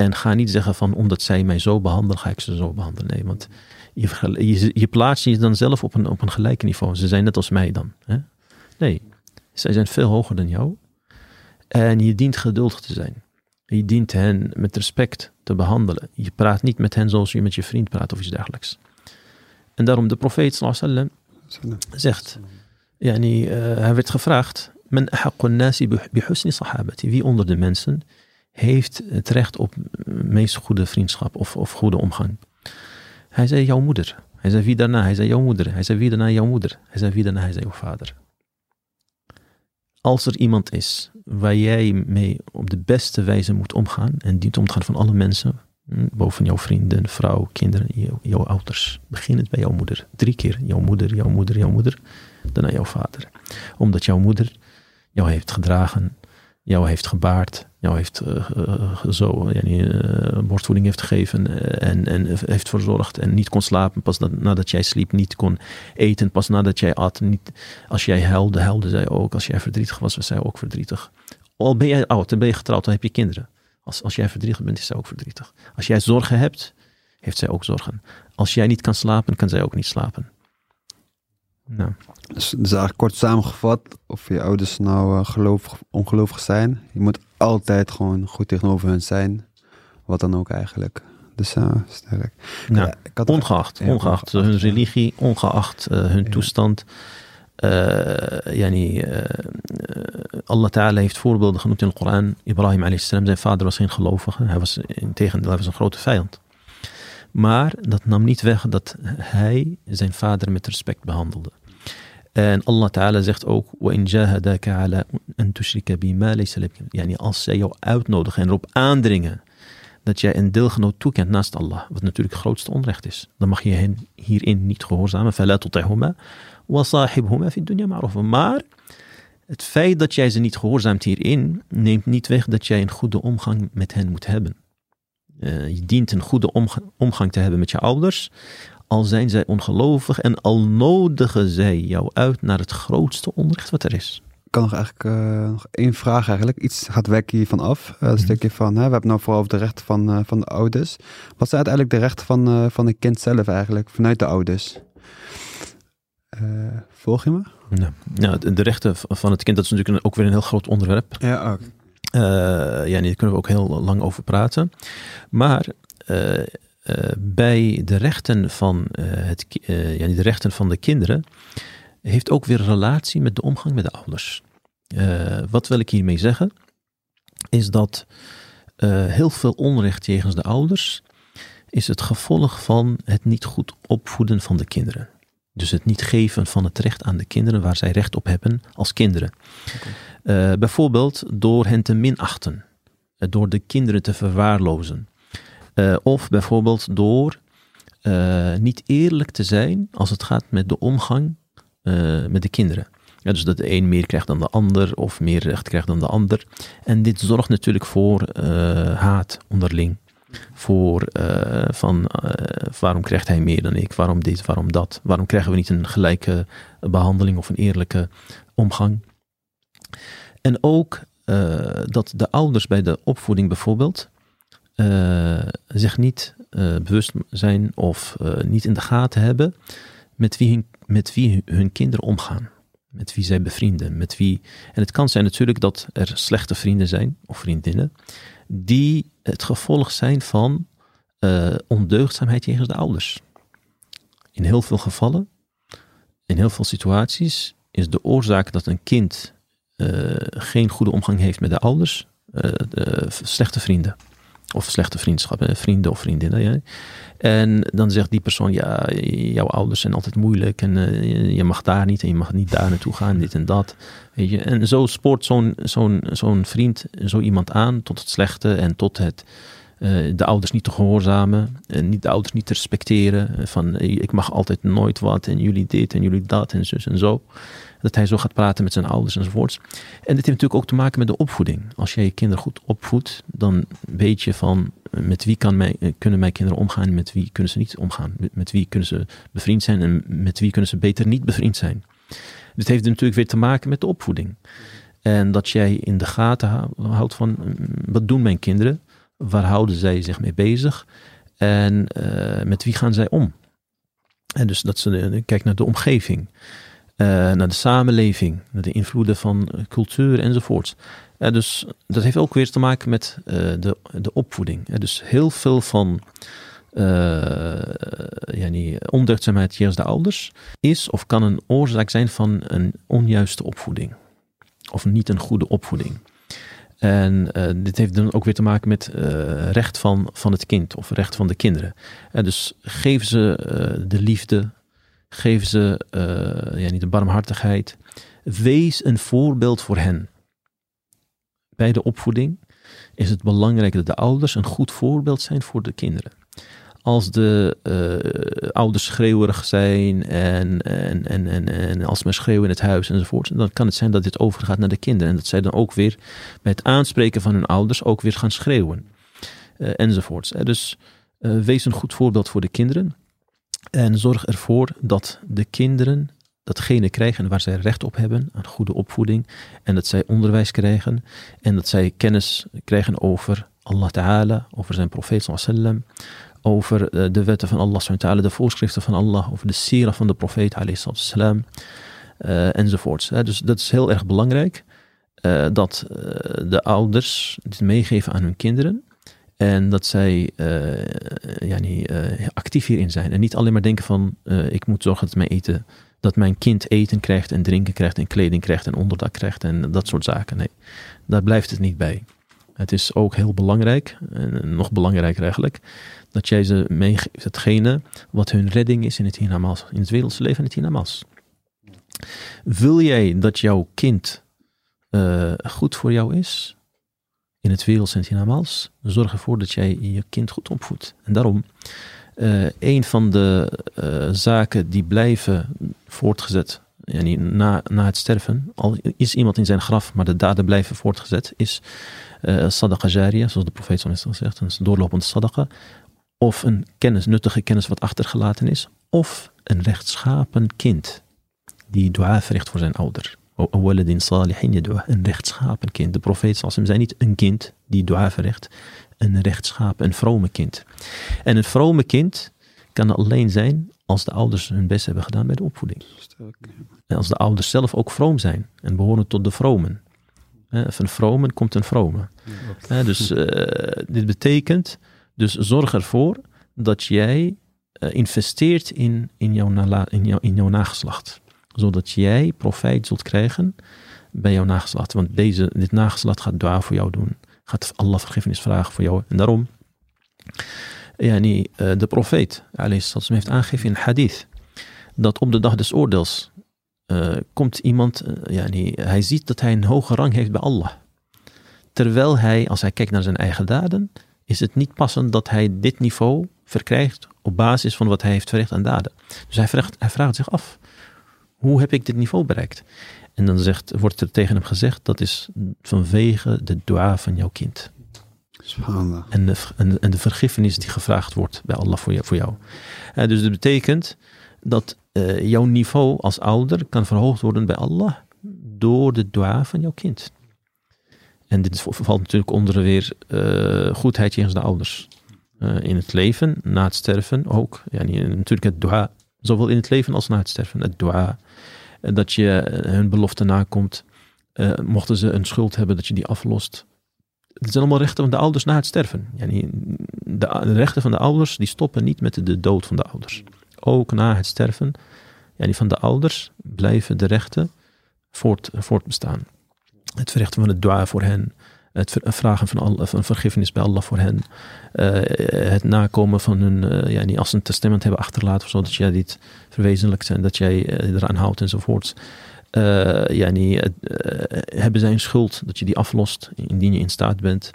En ga niet zeggen van omdat zij mij zo behandelen, ga ik ze zo behandelen. Nee, want je, je, plaatst je dan zelf op een, op een gelijk niveau. Ze zijn net als mij dan. Hè? Nee, zij zijn veel hoger dan jou. En je dient geduldig te zijn. Je dient hen met respect te behandelen. Je praat niet met hen zoals je met je vriend praat of iets dergelijks. En daarom de profeet sallam zegt, yani, uh, hij werd gevraagd, men nasi sahabati. Wie onder de mensen heeft het recht op meest goede vriendschap of, of goede omgang. Hij zei jouw moeder. Hij zei wie daarna? Hij zei jouw moeder. Hij zei wie daarna? Jouw moeder. Hij zei wie daarna? Hij zei jouw vader. Als er iemand is waar jij mee op de beste wijze moet omgaan en dient gaan van alle mensen, hm, boven jouw vrienden, vrouw, kinderen, jouw ouders. Begin het bij jouw moeder. Drie keer. Jouw moeder, jouw moeder, jouw moeder. Daarna jouw vader. Omdat jouw moeder jou heeft gedragen, jou heeft gebaard, jou heeft uh, zo uh, borstvoeding heeft gegeven en, en heeft verzorgd en niet kon slapen pas nadat jij sliep, niet kon eten pas nadat jij at. Niet, als jij huilde, huilde zij ook. Als jij verdrietig was, was zij ook verdrietig. Al ben jij oud en ben je getrouwd, dan heb je kinderen. Als, als jij verdrietig bent, is zij ook verdrietig. Als jij zorgen hebt, heeft zij ook zorgen. Als jij niet kan slapen, kan zij ook niet slapen. Nou. Dus, dus eigenlijk kort samengevat, of je ouders nou uh, gelovig of ongelovig zijn, je moet altijd gewoon goed tegenover hun zijn. Wat dan ook eigenlijk. Dus uh, sterk. Nou, ja, ik had ongeacht, ja, ongeacht hun religie, ongeacht uh, hun ja. toestand. Yani, Allah Ta'ala heeft voorbeelden genoemd in de Koran. Ibrahim a.s. zijn vader was geen gelovige. Hij was in tegendeel, hij was een grote vijand. Maar dat nam niet weg dat hij zijn vader met respect behandelde. En Allah Ta'ala zegt ook: وَإِنْ جَاهَدَاكَ عَلَىٰ أَن تُشْرِكَ بِمَا لَيْسَ لَكَ Yani als zij jou uitnodigen en erop aandringen dat jij een deelgenoot toekent naast Allah, wat natuurlijk het grootste onrecht is, dan mag je hen hierin niet gehoorzamen. فَلَا تُطِعْهُمَا وَصَاحِبْهُمَا فِي الدُّنْيَا مَعْرُوفًا Maar het feit dat jij ze niet gehoorzaamt hierin, neemt niet weg dat jij een goede omgang met hen moet hebben. Uh, je dient een goede omgang te hebben met je ouders, al zijn zij ongelovig en al nodigen zij jou uit naar het grootste onrecht wat er is. Ik kan nog eigenlijk uh, nog één vraag eigenlijk. Iets gaat weg hiervan af. Uh, een mhm. stukje van, hè, we hebben nou vooral over de rechten van, uh, van de ouders. Wat zijn uiteindelijk de rechten van, van het kind zelf eigenlijk, vanuit de ouders? volg je me? Ja. Nou, de rechten van het kind, dat is natuurlijk ook weer een heel groot onderwerp. Ja, ook. ja, daar kunnen we ook heel lang over praten. Maar eh, bij de rechten, van, uh, het, uh, ja, de rechten van de kinderen heeft ook weer relatie met de omgang met de ouders. wat wil ik hiermee zeggen? Is dat heel veel onrecht jegens de ouders is het gevolg van het niet goed opvoeden van de kinderen. Dus het niet geven van het recht aan de kinderen waar zij recht op hebben als kinderen. Okay. bijvoorbeeld door hen te minachten, door de kinderen te verwaarlozen. Uh, of bijvoorbeeld door uh, niet eerlijk te zijn als het gaat met de omgang uh, met de kinderen. Ja, dus dat de een meer krijgt dan de ander of meer recht krijgt dan de ander. En dit zorgt natuurlijk voor haat onderling. Voor van waarom krijgt hij meer dan ik, waarom dit, waarom dat. Waarom krijgen we niet een gelijke behandeling of een eerlijke omgang. En ook dat de ouders bij de opvoeding bijvoorbeeld zich niet uh, bewust zijn of uh, niet in de gaten hebben met wie, hun, met wie hun kinderen omgaan. Met wie zij bevrienden. Met wie, en het kan zijn natuurlijk dat er slechte vrienden zijn of vriendinnen die het gevolg zijn van ondeugdzaamheid jegens de ouders. In heel veel gevallen, in heel veel situaties, is de oorzaak dat een kind geen goede omgang heeft met de ouders, slechte vrienden. Of slechte vriendschappen, vrienden of vriendinnen. Ja. En dan zegt die persoon, ja, jouw ouders zijn altijd moeilijk en uh, je mag daar niet en je mag niet daar naartoe gaan, dit en dat. Weet je. En zo spoort zo'n zo'n zo'n vriend zo iemand aan tot het slechte en tot het uh, de ouders niet te gehoorzamen, en niet de ouders niet te respecteren. Van ik mag altijd nooit wat en jullie dit en jullie dat en zus en zo. Dat hij zo gaat praten met zijn ouders enzovoorts. En dit heeft natuurlijk ook te maken met de opvoeding. Als jij je kinderen goed opvoedt, dan weet je van met wie kan mij, kunnen mijn kinderen omgaan, met wie kunnen ze niet omgaan. Met, met wie kunnen ze bevriend zijn en met wie kunnen ze beter niet bevriend zijn. Dit heeft natuurlijk weer te maken met de opvoeding. En dat jij in de gaten houdt van wat doen mijn kinderen? Waar houden zij zich mee bezig? En uh, met wie gaan zij om? En dus dat ze kijken naar de omgeving. Uh, naar de samenleving, naar de invloeden van cultuur enzovoorts. Uh, dus dat heeft ook weer te maken met uh, de, de opvoeding. dus heel veel van yani, ondeugdzaamheid de ouders is of kan een oorzaak zijn van een onjuiste opvoeding. Of niet een goede opvoeding. En dit heeft dan ook weer te maken met recht van, van het kind of recht van de kinderen. dus geef ze de liefde, Geef ze uh, ja, niet de barmhartigheid. Wees een voorbeeld voor hen. Bij de opvoeding is het belangrijk dat de ouders een goed voorbeeld zijn voor de kinderen. Als de uh, ouders schreeuwerig zijn en, en, en, en, en als men schreeuwen in het huis enzovoort, dan kan het zijn dat dit overgaat naar de kinderen. En dat zij dan ook weer bij het aanspreken van hun ouders ook weer gaan schreeuwen. Uh, enzovoorts. Dus wees een goed voorbeeld voor de kinderen. En zorg ervoor dat de kinderen datgene krijgen waar zij recht op hebben, aan goede opvoeding. En dat zij onderwijs krijgen. En dat zij kennis krijgen over Allah Ta'ala, over zijn profeet sallam, over de wetten van Allah, de voorschriften van Allah, over de sira van de profeet, uh, enzovoorts. Dus dat is heel erg belangrijk, uh, dat de ouders dit meegeven aan hun kinderen. En dat zij ja, niet, actief hierin zijn. En niet alleen maar denken van, ik moet zorgen dat mijn eten dat mijn kind eten krijgt en drinken krijgt en kleding krijgt en onderdak krijgt en dat soort zaken. Nee, daar blijft het niet bij. Het is ook heel belangrijk, en nog belangrijker eigenlijk, dat jij ze meegeeft hetgene wat hun redding is in het hiernamaals, in het wereldse leven en het hiernamaals. Wil jij dat jouw kind goed voor jou is, in het het hiernamaals, zorg ervoor dat jij je kind goed opvoedt. En daarom uh, een van de uh, zaken die blijven voortgezet yani na, na het sterven, al is iemand in zijn graf, maar de daden blijven voortgezet, is uh, sadaqa zoals de profeet heeft gezegd, een doorlopende sadaqa, of een kennis, nuttige kennis wat achtergelaten is, of een rechtschapen kind die dua verricht voor zijn ouder. Een rechtschapen kind. De profeet zei niet een kind die dua verricht, een rechtschapen, een vrome kind. En een vrome kind kan alleen zijn als de ouders hun best hebben gedaan bij de opvoeding. En als de ouders zelf ook vroom zijn en behoren tot de vromen. Van vromen komt een vrome. Dus eh, dit betekent, dus zorg ervoor dat jij uh, investeert in, in, jouw nala, in, jouw, in jouw nageslacht. Zodat jij profijt zult krijgen bij jouw nageslacht. Want deze, dit nageslacht gaat dua voor jou doen. Gaat Allah vergiffenis vragen voor jou. En daarom yani, uh, de profeet heeft aangegeven in hadith dat op de dag des oordeels uh, komt iemand, uh, yani, hij ziet dat hij een hoge rang heeft bij Allah. Terwijl hij, als hij kijkt naar zijn eigen daden, is het niet passend dat hij dit niveau verkrijgt op basis van wat hij heeft verricht aan daden. Dus hij vraagt, hij vraagt zich af, hoe heb ik dit niveau bereikt? En dan zegt, wordt er tegen hem gezegd, dat is vanwege de dua van jouw kind. En de, en, de vergiffenis die gevraagd wordt bij Allah voor jou. Voor jou. Uh, dus dat betekent dat uh, jouw niveau als ouder kan verhoogd worden bij Allah door de dua van jouw kind. En dit valt natuurlijk onder weer uh, goedheid jegens de ouders. in het leven, na het sterven ook. Ja, natuurlijk het dua, zowel in het leven als na het sterven. Het dua, dat je hun belofte nakomt. mochten ze een schuld hebben, dat je die aflost. Het zijn allemaal rechten van de ouders na het sterven. De, rechten van de ouders die stoppen niet met de dood van de ouders. Ook na het sterven van de ouders blijven de rechten voort, voortbestaan. Het verrichten van het dua voor hen. Het vragen van, al, van vergiffenis bij Allah voor hen. Uh, het nakomen van hun, uh, ja, als ze een testament hebben achterlaten, zodat jij dit verwezenlijkt en dat jij uh, eraan houdt enzovoort uh, yani, uh, hebben zij een schuld, dat je die aflost indien je in staat bent.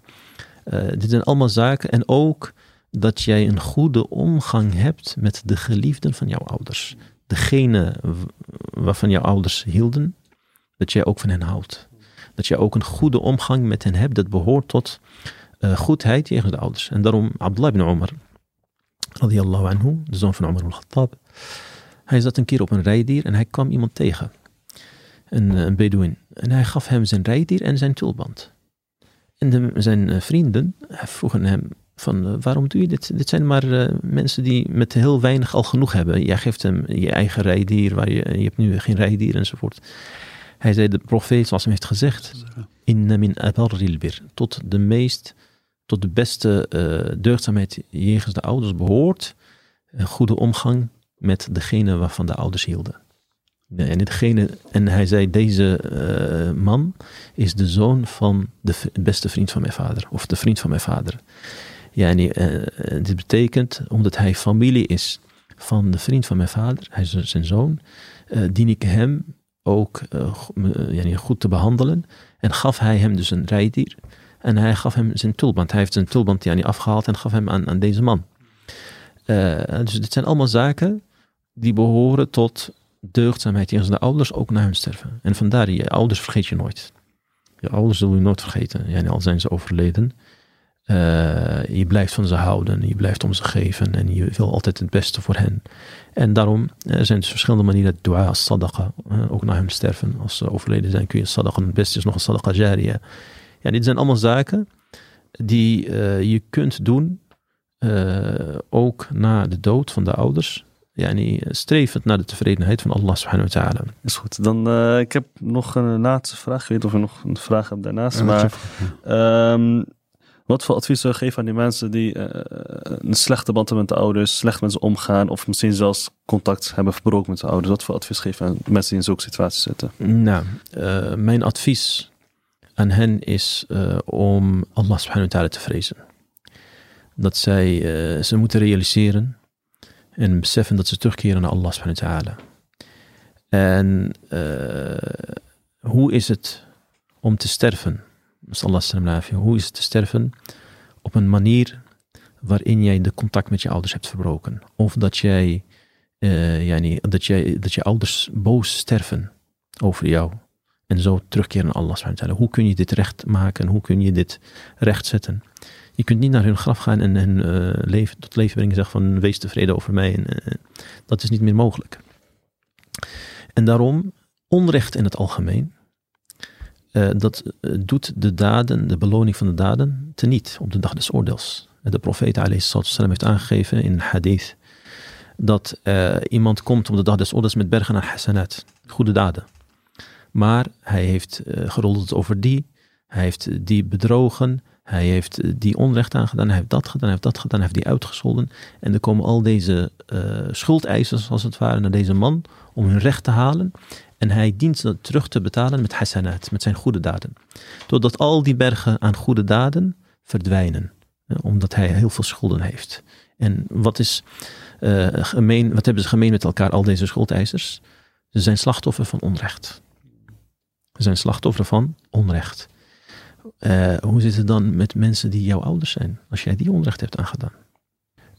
Dit zijn allemaal zaken. En ook dat jij een goede omgang hebt met de geliefden van jouw ouders. Degene waarvan jouw ouders hielden, dat jij ook van hen houdt. Dat jij ook een goede omgang met hen hebt, dat behoort tot goedheid tegen de ouders. En daarom Abdullah ibn Umar, radiyallahu anhu, de zoon van Umar al-Khattab, hij zat een keer op een rijdier en hij kwam iemand tegen een, eh, een Bedouin. En hij gaf hem zijn rijdier en zijn tulband. En zijn eh, vrienden vroegen hem van waarom doe je dit? Dit zijn maar mensen die met heel weinig al genoeg hebben. Jij geeft hem je eigen rijdier, waar je, je hebt nu geen rijdier enzovoort. Hij zei, de profeet zoals hem heeft gezegd, inna min bir, tot de meest, tot de beste uh, deugdzaamheid jegens de ouders behoort, een goede omgang met degene waarvan de ouders hielden. En, ditgene, en hij zei, deze uh, man is de zoon van de beste vriend van mijn vader. Of de vriend van mijn vader. Ja, en uh, dit betekent, omdat hij familie is van de vriend van mijn vader, hij is zijn zoon, dien ik hem ook ja, goed te behandelen. En gaf hij hem dus een rijdier. En hij gaf hem zijn tulband. Hij heeft zijn tulband ja, niet afgehaald en gaf hem aan, aan deze man. dus dit zijn allemaal zaken die behoren tot deugdzaamheid tegen de ouders ook na hun sterven. En vandaar, je ouders vergeet je nooit. Je ouders zullen je nooit vergeten. Ja, al zijn ze overleden. Uh, je blijft van ze houden, je blijft om ze geven en je wil altijd het beste voor hen. En daarom uh, zijn er verschillende manieren, dua, sadaqa, uh, ook na hun sterven. Als ze overleden zijn kun je sadaqa, het beste is nog een sadaqa jariya. Ja, dit zijn allemaal zaken die je kunt doen ook na de dood van de ouders, yani, strevend naar de tevredenheid van Allah subhanahu wa ta'ala. Is goed. Dan, uh, ik heb nog een laatste vraag. Ik weet niet of je nog een vraag hebt daarnaast. maar um, wat voor advies zou je geven aan die mensen die uh, een slechte band hebben met de ouders, slecht met ze omgaan of misschien zelfs contact hebben verbroken met de ouders? Wat voor advies je aan mensen die in zulke situaties zitten? Nou, uh, mijn advies aan hen is om Allah subhanahu wa ta'ala te vrezen. Dat zij, ze moeten realiseren en beseffen dat ze terugkeren naar Allah subhanahu wa ta'ala. En hoe is het om te sterven? Hoe is het te sterven? Op een manier waarin jij de contact met je ouders hebt verbroken. Of dat jij, uh, yani, dat, jij dat je ouders boos sterven over jou. En zo terugkeren naar Allah. Hoe kun je dit recht maken? Hoe kun je dit rechtzetten? Je kunt niet naar hun graf gaan en hen uh, leven, tot leven brengen en zeggen van wees tevreden over mij. En, uh, dat is niet meer mogelijk. En daarom, onrecht in het algemeen, uh, dat uh, doet de daden, de beloning van de daden, teniet op de dag des oordeels. De profeet sallam heeft aangegeven in hadith dat uh, iemand komt op de dag des oordeels met bergen aan hasanat, goede daden. Maar hij heeft gerold over die, hij heeft die bedrogen, hij heeft die onrecht aangedaan, hij heeft dat gedaan, hij heeft dat gedaan, hij heeft die uitgescholden. En er komen al deze schuldeisers, als het ware, naar deze man om hun recht te halen. En hij dient ze terug te betalen met hasanat, met zijn goede daden. Totdat al die bergen aan goede daden verdwijnen. Omdat hij heel veel schulden heeft. En wat, is, uh, gemeen, wat hebben ze gemeen met elkaar, al deze schuldeisers? Ze zijn slachtoffer van onrecht. Ze zijn slachtoffer van onrecht. Uh, hoe zit het dan met mensen die jouw ouders zijn? Als jij die onrecht hebt aangedaan.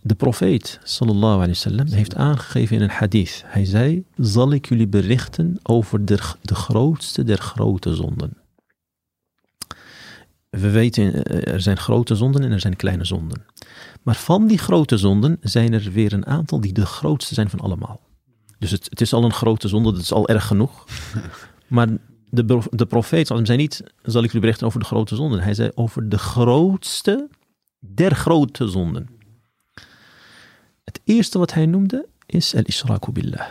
De profeet sallallahu alayhi wasallam heeft aangegeven in een hadith. Hij zei: Zal ik jullie berichten over de, de grootste der grote zonden? We weten, eh, er zijn grote zonden en er zijn kleine zonden. Maar van die grote zonden zijn er weer een aantal die de grootste zijn van allemaal. Dus het, het is al een grote zonde, dat is al erg genoeg. [LAUGHS] Maar de, de profeet zei niet, zal ik jullie berichten over de grote zonden. Hij zei over de grootste der grote zonden. Het eerste wat hij noemde is al-israku billah.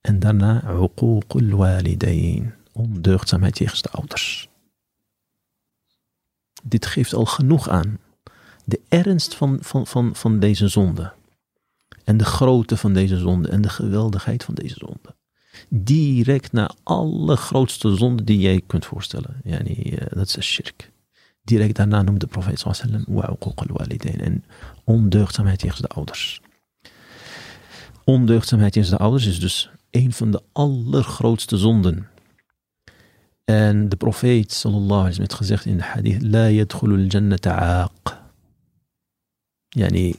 En daarna uququl walidain. Ondeugdzaamheid tegen de ouders. Dit geeft al genoeg aan. De ernst van, van, van, van deze zonde. En de grootte van deze zonde. En de geweldigheid van deze zonde. Direct naar alle grootste zonde die jij kunt voorstellen. Yani, uh, dat is shirk. Direct daarna noemde de profeet sallallahu alaihi wasallam. En ondeugdzaamheid tegen de ouders. Ondeugdzaamheid in zijn ouders is dus een van de allergrootste zonden. En de profeet sallallahu alaihi heeft gezegd in de hadith: La yadkhulul jannata aaq. Yani,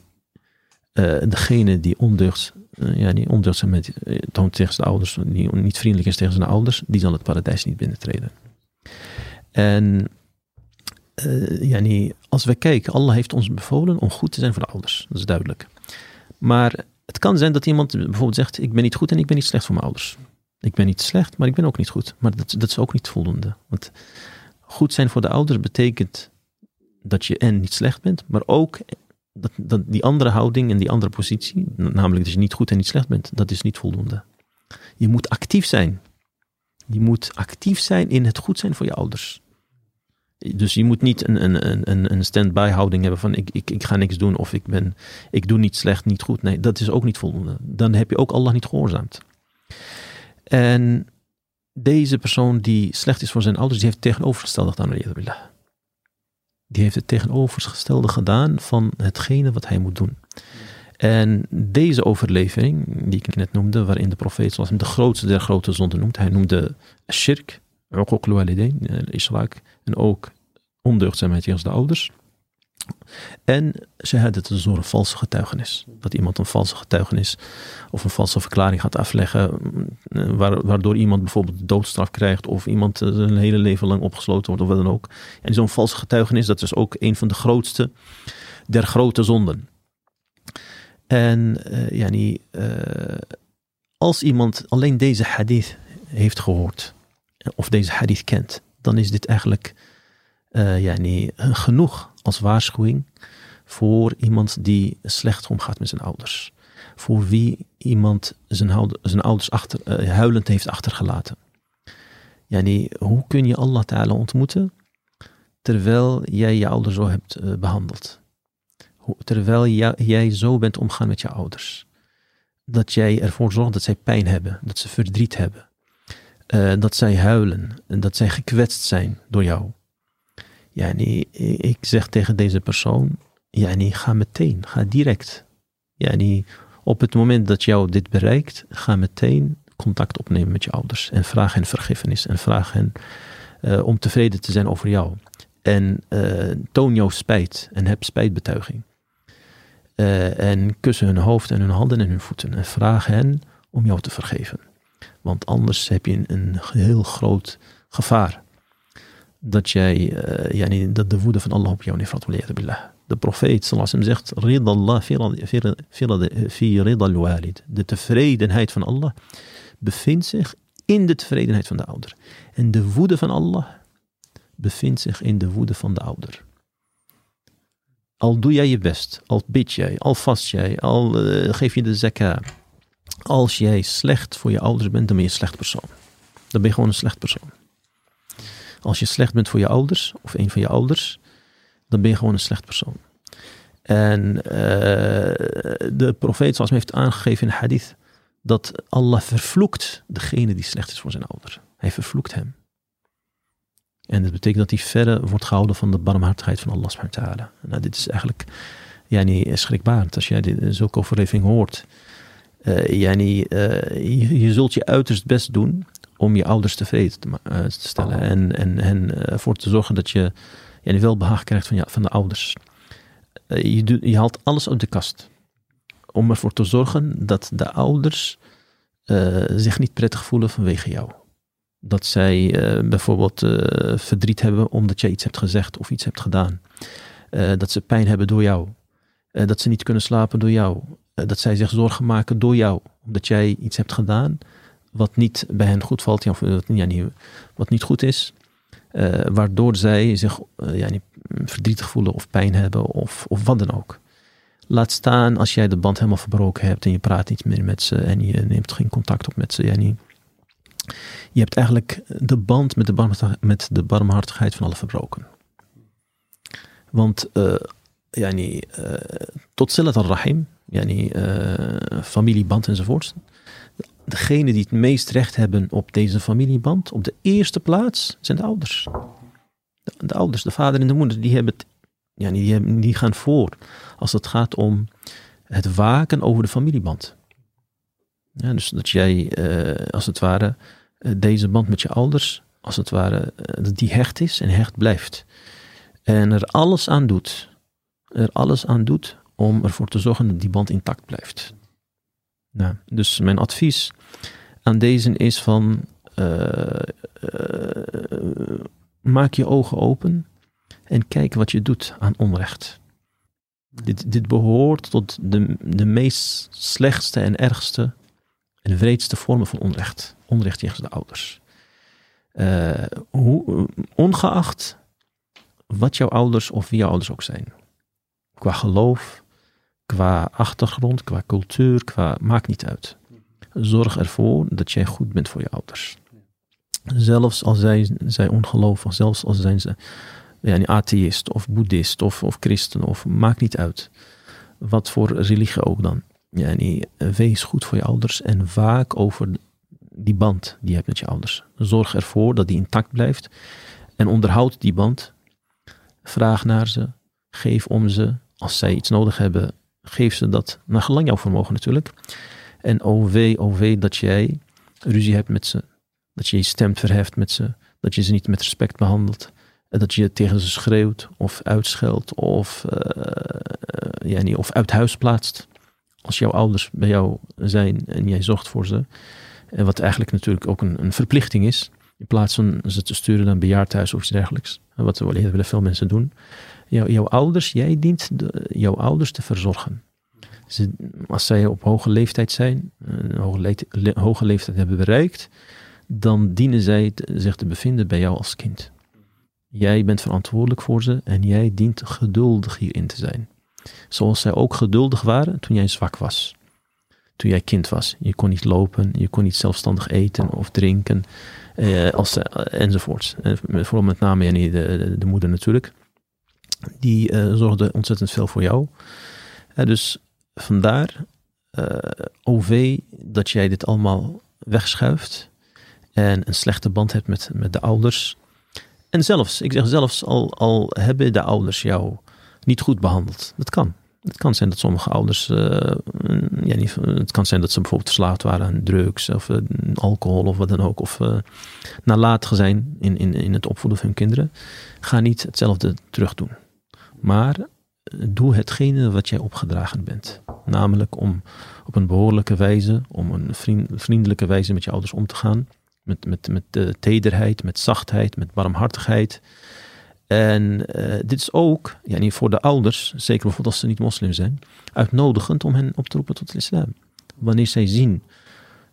uh, degene die ondeugd, uh, yani ondeugdzaamheid uh, toont tegen zijn ouders, die niet vriendelijk is tegen zijn ouders, die zal het paradijs niet binnentreden. En uh, als we kijken, Allah heeft ons bevolen om goed te zijn voor de ouders. Dat is duidelijk. Maar het kan zijn dat iemand bijvoorbeeld zegt: Ik ben niet goed en ik ben niet slecht voor mijn ouders. Ik ben niet slecht, maar ik ben ook niet goed. Maar dat, dat is ook niet voldoende. Want goed zijn voor de ouders betekent dat je en niet slecht bent, maar ook dat, dat die andere houding en die andere positie, namelijk dat je niet goed en niet slecht bent, dat is niet voldoende. Je moet actief zijn. Je moet actief zijn in het goed zijn voor je ouders. Dus je moet niet een, een, een, een stand-by houding hebben van ik, ik, ik ga niks doen of ik, ben, ik doe niet slecht, niet goed. Nee, dat is ook niet voldoende. Dan heb je ook Allah niet gehoorzaamd. En deze persoon die slecht is voor zijn ouders, die heeft het tegenovergestelde gedaan. Die heeft het tegenovergestelde gedaan van hetgene wat hij moet doen. En deze overlevering, die ik net noemde, waarin de profeet zoals hem de grootste der grote zonden noemt, hij noemde shirk, uquq al-walidain, ishrak, en ook ondeugdzaamheid tegen de ouders. En shahadat is door een valse getuigenis. Dat iemand een valse getuigenis of een valse verklaring gaat afleggen, waardoor iemand bijvoorbeeld de doodstraf krijgt of iemand een hele leven lang opgesloten wordt of wat dan ook. En zo'n valse getuigenis, dat is ook een van de grootste der grote zonden. En uh, yani, uh, als iemand alleen deze hadith heeft gehoord, of deze hadith kent, dan is dit eigenlijk uh, yani, genoeg als waarschuwing voor iemand die slecht omgaat met zijn ouders. Voor wie iemand zijn, zijn ouders achter, uh, huilend heeft achtergelaten. Yani, hoe kun je Allah Ta'ala ontmoeten terwijl jij je ouders zo hebt uh, behandeld? terwijl jij zo bent omgaan met je ouders. Dat jij ervoor zorgt dat zij pijn hebben, dat ze verdriet hebben. Uh, dat zij huilen en dat zij gekwetst zijn door jou. Nee, ik zeg tegen deze persoon, nee, ga meteen, ga direct. Nee, op het moment dat jou dit bereikt, ga meteen contact opnemen met je ouders en vraag hen vergiffenis en vraag hen uh, om tevreden te zijn over jou. En uh, toon jouw spijt en heb spijtbetuiging. Uh, en kussen hun hoofd en hun handen en hun voeten en vraag hen om jou te vergeven. Want anders heb je een, heel groot gevaar dat jij, uh, yani, dat de woede van Allah op jou billah. De profeet sallallahu zegt, fi walid. De tevredenheid van Allah bevindt zich in de tevredenheid van de ouder. En de woede van Allah bevindt zich in de woede van de ouder. Al doe jij je best, al bid jij, al vast jij, al uh, geef je de zakka. Als jij slecht voor je ouders bent, dan ben je een slecht persoon. Dan ben je gewoon een slecht persoon. Als je slecht bent voor je ouders, of een van je ouders, dan ben je gewoon een slecht persoon. En uh, de profeet, zoals hij heeft aangegeven in hadith, dat Allah vervloekt degene die slecht is voor zijn ouder. Hij vervloekt hem. En dat betekent dat hij verre wordt gehouden van de barmhartigheid van Allah Nou, dit is eigenlijk ja, niet schrikbarend. Als jij dit, zulke overleving hoort. Uh, ja, je, je, zult je uiterst best doen om je ouders tevreden te, uh, te stellen. En, en hen ervoor te zorgen dat je ja, wel behaag krijgt van, je, van de ouders. je, doet, je haalt alles uit de kast. Om ervoor te zorgen dat de ouders zich niet prettig voelen vanwege jou dat zij uh, bijvoorbeeld uh, verdriet hebben omdat jij iets hebt gezegd of iets hebt gedaan. Uh, dat ze pijn hebben door jou. dat ze niet kunnen slapen door jou. Dat zij zich zorgen maken door jou. Omdat jij iets hebt gedaan wat niet bij hen goed valt. Of niet, wat niet goed is. waardoor zij zich niet verdrietig voelen of pijn hebben of, of wat dan ook. Laat staan als jij de band helemaal verbroken hebt en je praat niet meer met ze en je neemt geen contact op met ze. Ja, je hebt eigenlijk de band met de, met de barmhartigheid van alle verbroken. Want uh, uh, tot silat al-rahim, yani, uh, familieband enzovoort. Degene die het meest recht hebben op deze familieband, op de eerste plaats, zijn de ouders. De, de ouders, de vader en de moeder, die, hebben het, die, die gaan voor als het gaat om het waken over de familieband. Ja, dus dat jij, als het ware, eh, deze band met je ouders, als het ware, eh, dat die hecht is en hecht blijft. En er alles aan doet, er alles aan doet om ervoor te zorgen dat die band intact blijft. Dus mijn advies aan deze is van uh, maak je ogen open en kijk wat je doet aan onrecht. Dit, dit behoort tot de, de meest slechtste en ergste en wreedste vormen van onrecht onrecht tegen de ouders. Uh, hoe, ongeacht wat jouw ouders of wie jouw ouders ook zijn. Qua geloof, qua achtergrond, qua cultuur, qua maakt niet uit. Zorg ervoor dat jij goed bent voor je ouders. Zelfs als zij, zij ongelovig, zelfs als zijn ze ja, een atheïst of boeddhist of, of christen of maakt niet uit. Wat voor religie ook dan. Ja, nee, wees goed voor je ouders en vaak over die band die je hebt met je ouders. Zorg ervoor dat die intact blijft. En onderhoud die band. Vraag naar ze. Geef om ze. Als zij iets nodig hebben, geef ze dat. Naar gelang jouw vermogen natuurlijk. En oh wee, oh dat jij ruzie hebt met ze. Dat je je stem verheft met ze. Dat je ze niet met respect behandelt. Dat je tegen ze schreeuwt of uitscheldt of, uh, ja, niet, of uit huis plaatst. Als jouw ouders bij jou zijn en jij zorgt voor ze, en wat eigenlijk natuurlijk ook een, een, verplichting is. In plaats van ze te sturen naar een bejaardhuis of iets dergelijks. Wat willen veel mensen doen. jouw ouders, jij dient jouw ouders te verzorgen. Als zij op hoge leeftijd zijn, een hoge, leeftijd hebben bereikt, dan dienen zij zich te bevinden bij jou als kind. Jij bent verantwoordelijk voor ze en jij dient geduldig hierin te zijn. Zoals zij ook geduldig waren toen jij zwak was. Toen jij kind was. Je kon niet lopen, je kon niet zelfstandig eten of drinken, eh, als, eh, enzovoorts. En vooral met name ja, de, de, de, moeder natuurlijk. Die eh, zorgde ontzettend veel voor jou. dus vandaar, OV, dat jij dit allemaal wegschuift en een slechte band hebt met, met de ouders. En zelfs, ik zeg zelfs, al, al hebben de ouders jou niet goed behandeld. Dat kan. Het kan zijn dat sommige ouders, uh, ja, niet, het kan zijn dat ze bijvoorbeeld verslaafd waren aan drugs of uh, alcohol of wat dan ook. Of uh, nalatig zijn in, in, in het opvoeden van hun kinderen. Ga niet hetzelfde terug doen. Maar doe hetgene wat jij opgedragen bent. Namelijk om op een behoorlijke wijze, om een vriendelijke wijze met je ouders om te gaan. Met, met, met de tederheid, met zachtheid, met barmhartigheid. En uh, dit is ook ja, voor de ouders, zeker bijvoorbeeld als ze niet moslim zijn, uitnodigend om hen op te roepen tot de islam. Wanneer zij zien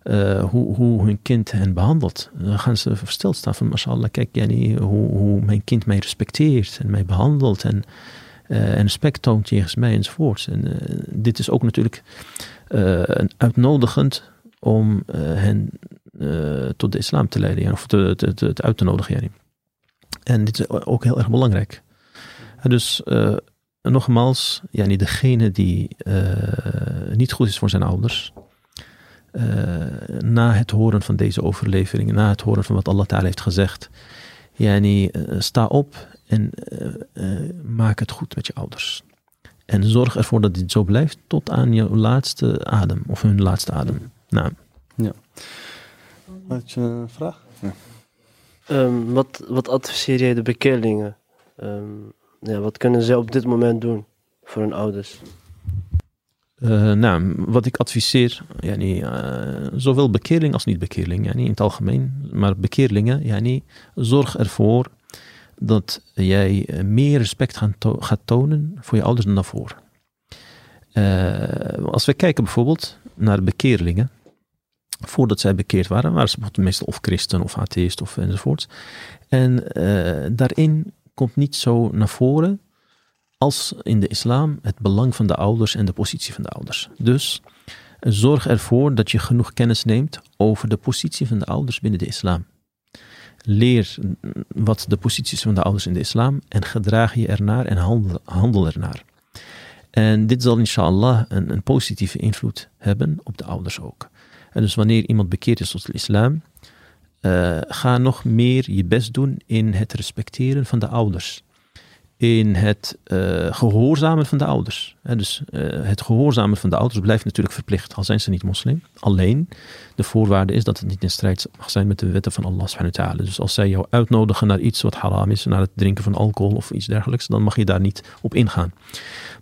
uh, hoe, hoe hun kind hen behandelt, dan gaan ze versteld staan van, mashallah, kijk yani, hoe, hoe mijn kind mij respecteert en mij behandelt en, en respect toont jegens mij enzovoorts. En dit is ook natuurlijk uitnodigend om hen tot de islam te leiden, of te, te, uit te nodigen. Yani. En dit is ook heel erg belangrijk. Dus uh, nogmaals, ja, niet degene die uh, niet goed is voor zijn ouders, uh, na het horen van deze overleveringen, na het horen van wat Allah Ta'ala heeft gezegd, yani, sta op en maak het goed met je ouders. En zorg ervoor dat dit zo blijft tot aan je laatste adem, of hun laatste adem. Nou. Ja. Had je een vraag? Ja. Um, wat, wat adviseer jij de bekeerlingen? Um, ja, wat kunnen ze op dit moment doen voor hun ouders? Uh, nou, wat ik adviseer, uh, zowel bekeerling als niet-bekeerling, in het algemeen, maar bekeerlingen, zorg ervoor dat jij eh, meer respect gaan gaat tonen voor je ouders dan daarvoor. Als we kijken bijvoorbeeld naar bekeerlingen, voordat zij bekeerd waren, waren ze meestal of christen of atheïst of enzovoorts. En uh, daarin komt niet zo naar voren als in de islam het belang van de ouders en de positie van de ouders. Dus zorg ervoor dat je genoeg kennis neemt over de positie van de ouders binnen de islam. Leer wat de posities van de ouders in de islam en gedraag je ernaar en handel, handel ernaar. En dit zal inshallah een, een positieve invloed hebben op de ouders ook. Dus wanneer iemand bekeerd is tot de islam, uh, ga nog meer je best doen in het respecteren van de ouders. In het uh, gehoorzamen van de ouders. dus uh, het gehoorzamen van de ouders blijft natuurlijk verplicht, al zijn ze niet moslim. Alleen, de voorwaarde is dat het niet in strijd mag zijn met de wetten van Allah subhanahu. Dus als zij jou uitnodigen naar iets wat haram is, naar het drinken van alcohol of iets dergelijks, dan mag je daar niet op ingaan.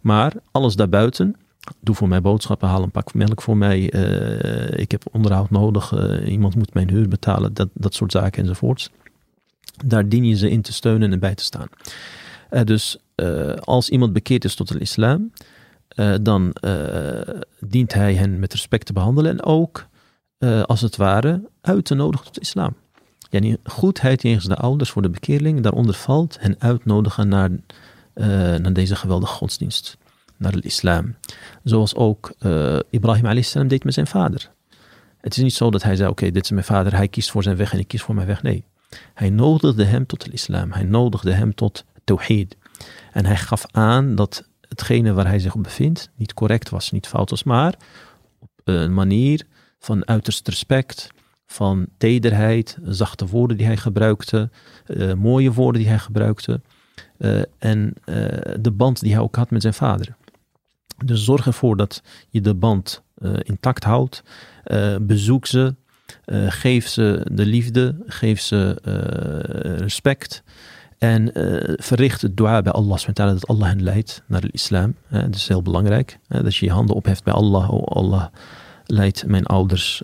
Maar alles daarbuiten, doe voor mij boodschappen, haal een pak melk voor mij. Uh, ik heb onderhoud nodig, uh, iemand moet mijn huur betalen, dat, dat soort zaken enzovoorts. Daar dien je ze in te steunen en bij te staan. Uh, dus als iemand bekeerd is tot de islam, dan dient hij hen met respect te behandelen en ook, als het ware, uit te nodigen tot de islam. Yani goedheid jegens de ouders voor de bekeerling, daaronder valt hen uitnodigen naar, naar deze geweldige godsdienst naar de islam. Zoals ook uh, Ibrahim a.s. deed met zijn vader. Het is niet zo dat hij zei, oké, dit is mijn vader, hij kiest voor zijn weg en ik kies voor mijn weg. Nee, hij nodigde hem tot de islam. Hij nodigde hem tot tawhid. En hij gaf aan dat hetgene waar hij zich op bevindt niet correct was, niet fout was, maar op een manier van uiterst respect, van tederheid, zachte woorden die hij gebruikte, uh, mooie woorden die hij gebruikte. Uh, en de band die hij ook had met zijn vader. Dus zorg ervoor dat je de band uh, intact houdt. Uh, bezoek ze. Uh, geef ze de liefde. Geef ze respect. En verricht het dua bij Allah. Dat Allah hen leidt naar de islam. dat is heel belangrijk. dat je je handen opheft bij Allah. Oh Allah leidt mijn ouders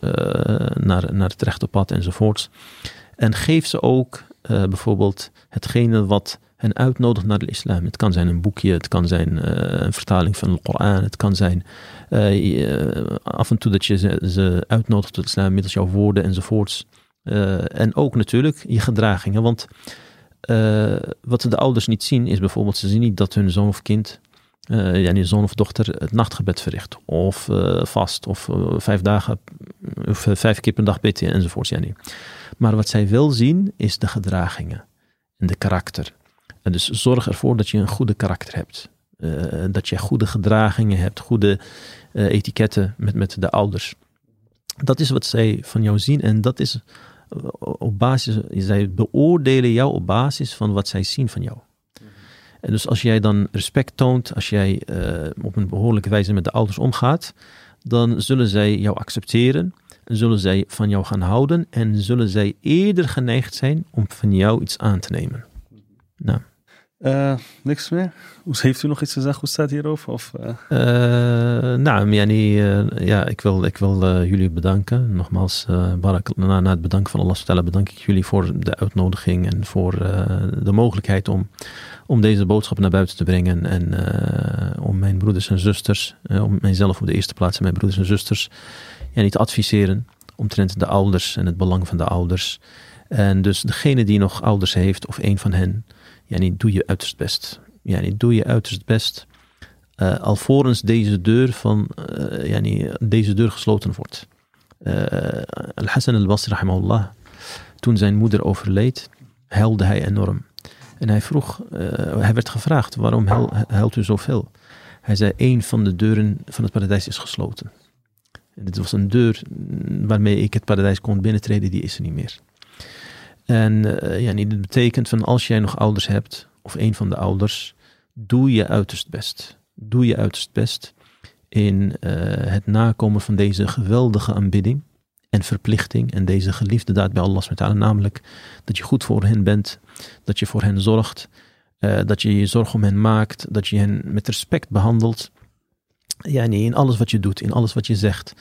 naar, naar het rechte pad enzovoorts. En geef ze ook bijvoorbeeld hetgene wat en uitnodigt naar de islam. Het kan zijn een boekje, het kan zijn uh, een vertaling van de Koran, het kan zijn uh, af en toe dat je ze, ze, uitnodigt tot de islam middels jouw woorden enzovoorts. Uh, en ook natuurlijk je gedragingen, want wat de ouders niet zien is bijvoorbeeld, ze zien niet dat hun zoon of kind, uh, ja, zoon of dochter, het nachtgebed verricht. Of uh, vast, of vijf dagen, of vijf keer per dag bidden enzovoort. Ja, nee. Maar wat zij wel zien is de gedragingen en de karakter. En dus zorg ervoor dat je een goede karakter hebt. dat je goede gedragingen hebt, goede etiketten met, met de ouders. Dat is wat zij van jou zien en dat is op basis, zij beoordelen jou op basis van wat zij zien van jou. En dus als jij dan respect toont, als jij op een behoorlijke wijze met de ouders omgaat, dan zullen zij jou accepteren en zullen zij van jou gaan houden en zullen zij eerder geneigd zijn om van jou iets aan te nemen. Nou. Uh, niks meer? Heeft u nog iets te zeggen? Hoe staat hierover? Uh... Uh, nou, yani, ja, ik wil, ik wil jullie bedanken. Nogmaals, barak, na, na, het bedanken van Allah stellen, bedank ik jullie voor de uitnodiging en voor de mogelijkheid om, om deze boodschap naar buiten te brengen. En om mijn broeders en zusters, om mijzelf op de eerste plaats en mijn broeders en zusters, ja, niet te adviseren omtrent de ouders en het belang van de ouders. En dus degene die nog ouders heeft, of een van hen, yani, doe je uiterst best. Yani, doe je uiterst best. Uh, alvorens deze deur, van, uh, yani, deze deur gesloten wordt. Uh, Al-Hassan al-Basri, rahimahullah, toen zijn moeder overleed, huilde hij enorm. En hij vroeg, hij werd gevraagd, waarom huilt u zoveel? Hij zei, één van de deuren van het paradijs is gesloten. En dit was een deur waarmee ik het paradijs kon binnentreden, die is er niet meer. En uh, ja, dit betekent van als jij nog ouders hebt, of een van de ouders, doe je uiterst best. Doe je uiterst best in uh, het nakomen van deze geweldige aanbidding en verplichting en deze geliefde daad bij Allah SWT, namelijk dat je goed voor hen bent, dat je voor hen zorgt, uh, dat je je zorg om hen maakt, dat je hen met respect behandelt. Ja, nee, in alles wat je doet, in alles wat je zegt.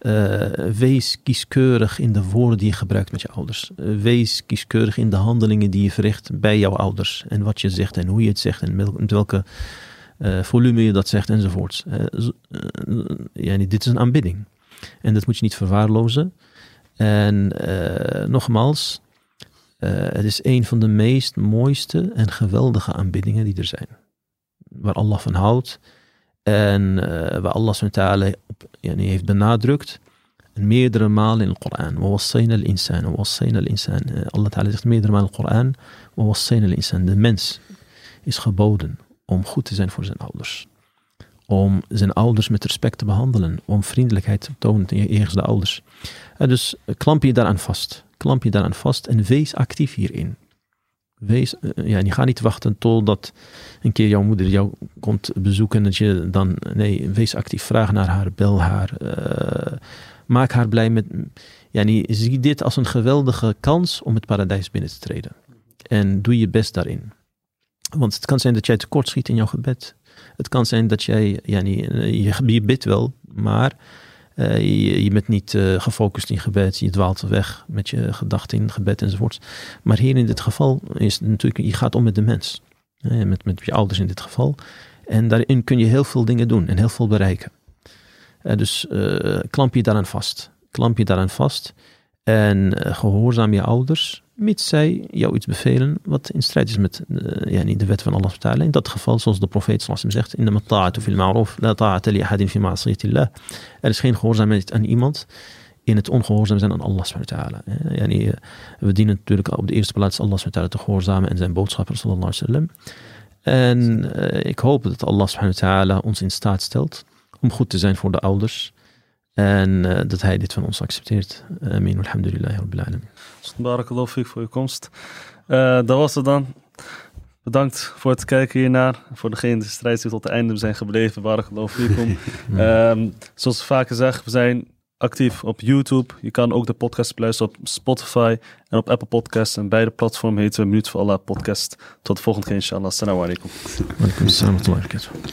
Uh, wees kieskeurig in de woorden die je gebruikt met je ouders. Uh, wees kieskeurig in de handelingen die je verricht bij jouw ouders. En wat je zegt en hoe je het zegt en met welke uh, volume je dat zegt enzovoorts. ja, dit is een aanbidding. En dat moet je niet verwaarlozen. En nogmaals, het is een van de meest mooiste en geweldige aanbiddingen die er zijn. Waar Allah van houdt en eh, uh, waar Allah subhanahu yani, heeft benadrukt meerdere malen in de Koran. We wassayna al-insan, we wassayna al-insan. Eh, Allah Ta'ala zegt meerdere malen in de Koran. We wassayna al-insan. De mens is geboden om goed te zijn voor zijn ouders. Om zijn ouders met respect te behandelen. Om vriendelijkheid te tonen tegen de ouders. Eh, dus klamp je daaraan vast. Klamp je daaraan vast en wees actief hierin. Wees, eh, ja, je gaat niet wachten totdat een keer jouw moeder jou komt bezoeken. Dat je dan, nee, wees actief. Vraag naar haar, bel haar. Uh, maak haar blij met. Ja, zie dit als een geweldige kans om het paradijs binnen te treden. En doe je best daarin. Want het kan zijn dat jij tekort schiet in jouw gebed. Het kan zijn dat jij, ja, je, je bidt wel, maar uh, je, je, bent niet uh, gefocust in gebed, je dwaalt weg met je gedachten in gebed enzovoort. Maar hier in dit geval is het natuurlijk, je gaat om met de mens. Met, met je ouders in dit geval. En daarin kun je heel veel dingen doen en heel veel bereiken. dus klamp je daaraan vast. Klamp je daaraan vast. En gehoorzaam je ouders mits zij jou iets bevelen wat in strijd is met uh, ja, de wet van Allah. In dat geval, zoals de profeet sallam zegt, in de ta'atu fil ma'ruf, la ta'ata li ahadin fi ma'asiyatillah. Er is geen gehoorzaamheid aan iemand in het ongehoorzaam zijn aan Allah. Yani, uh, we dienen natuurlijk op de eerste plaats Allah te gehoorzamen en zijn boodschapper sallallahu alaihi. En ik hoop dat Allah ons in staat stelt om goed te zijn voor de ouders en uh, dat hij dit van ons accepteert. Amin. Alhamdulillah. Rabbil alamin. Barakallahu fik voor je komst. Uh, dat was het dan. Bedankt voor het kijken hiernaar. Voor degenen die de strijd tot het einde zijn gebleven. Barakallahu fikum. um, [LAUGHS] zoals we vaker zeggen, we zijn actief op YouTube. Je kan ook de podcast beluisteren op Spotify en op Apple Podcasts. En beide platformen heten we Minuut voor Allah Podcast. Tot de volgende keer inshallah. Assalamu alaikum. Alaikum assalam wa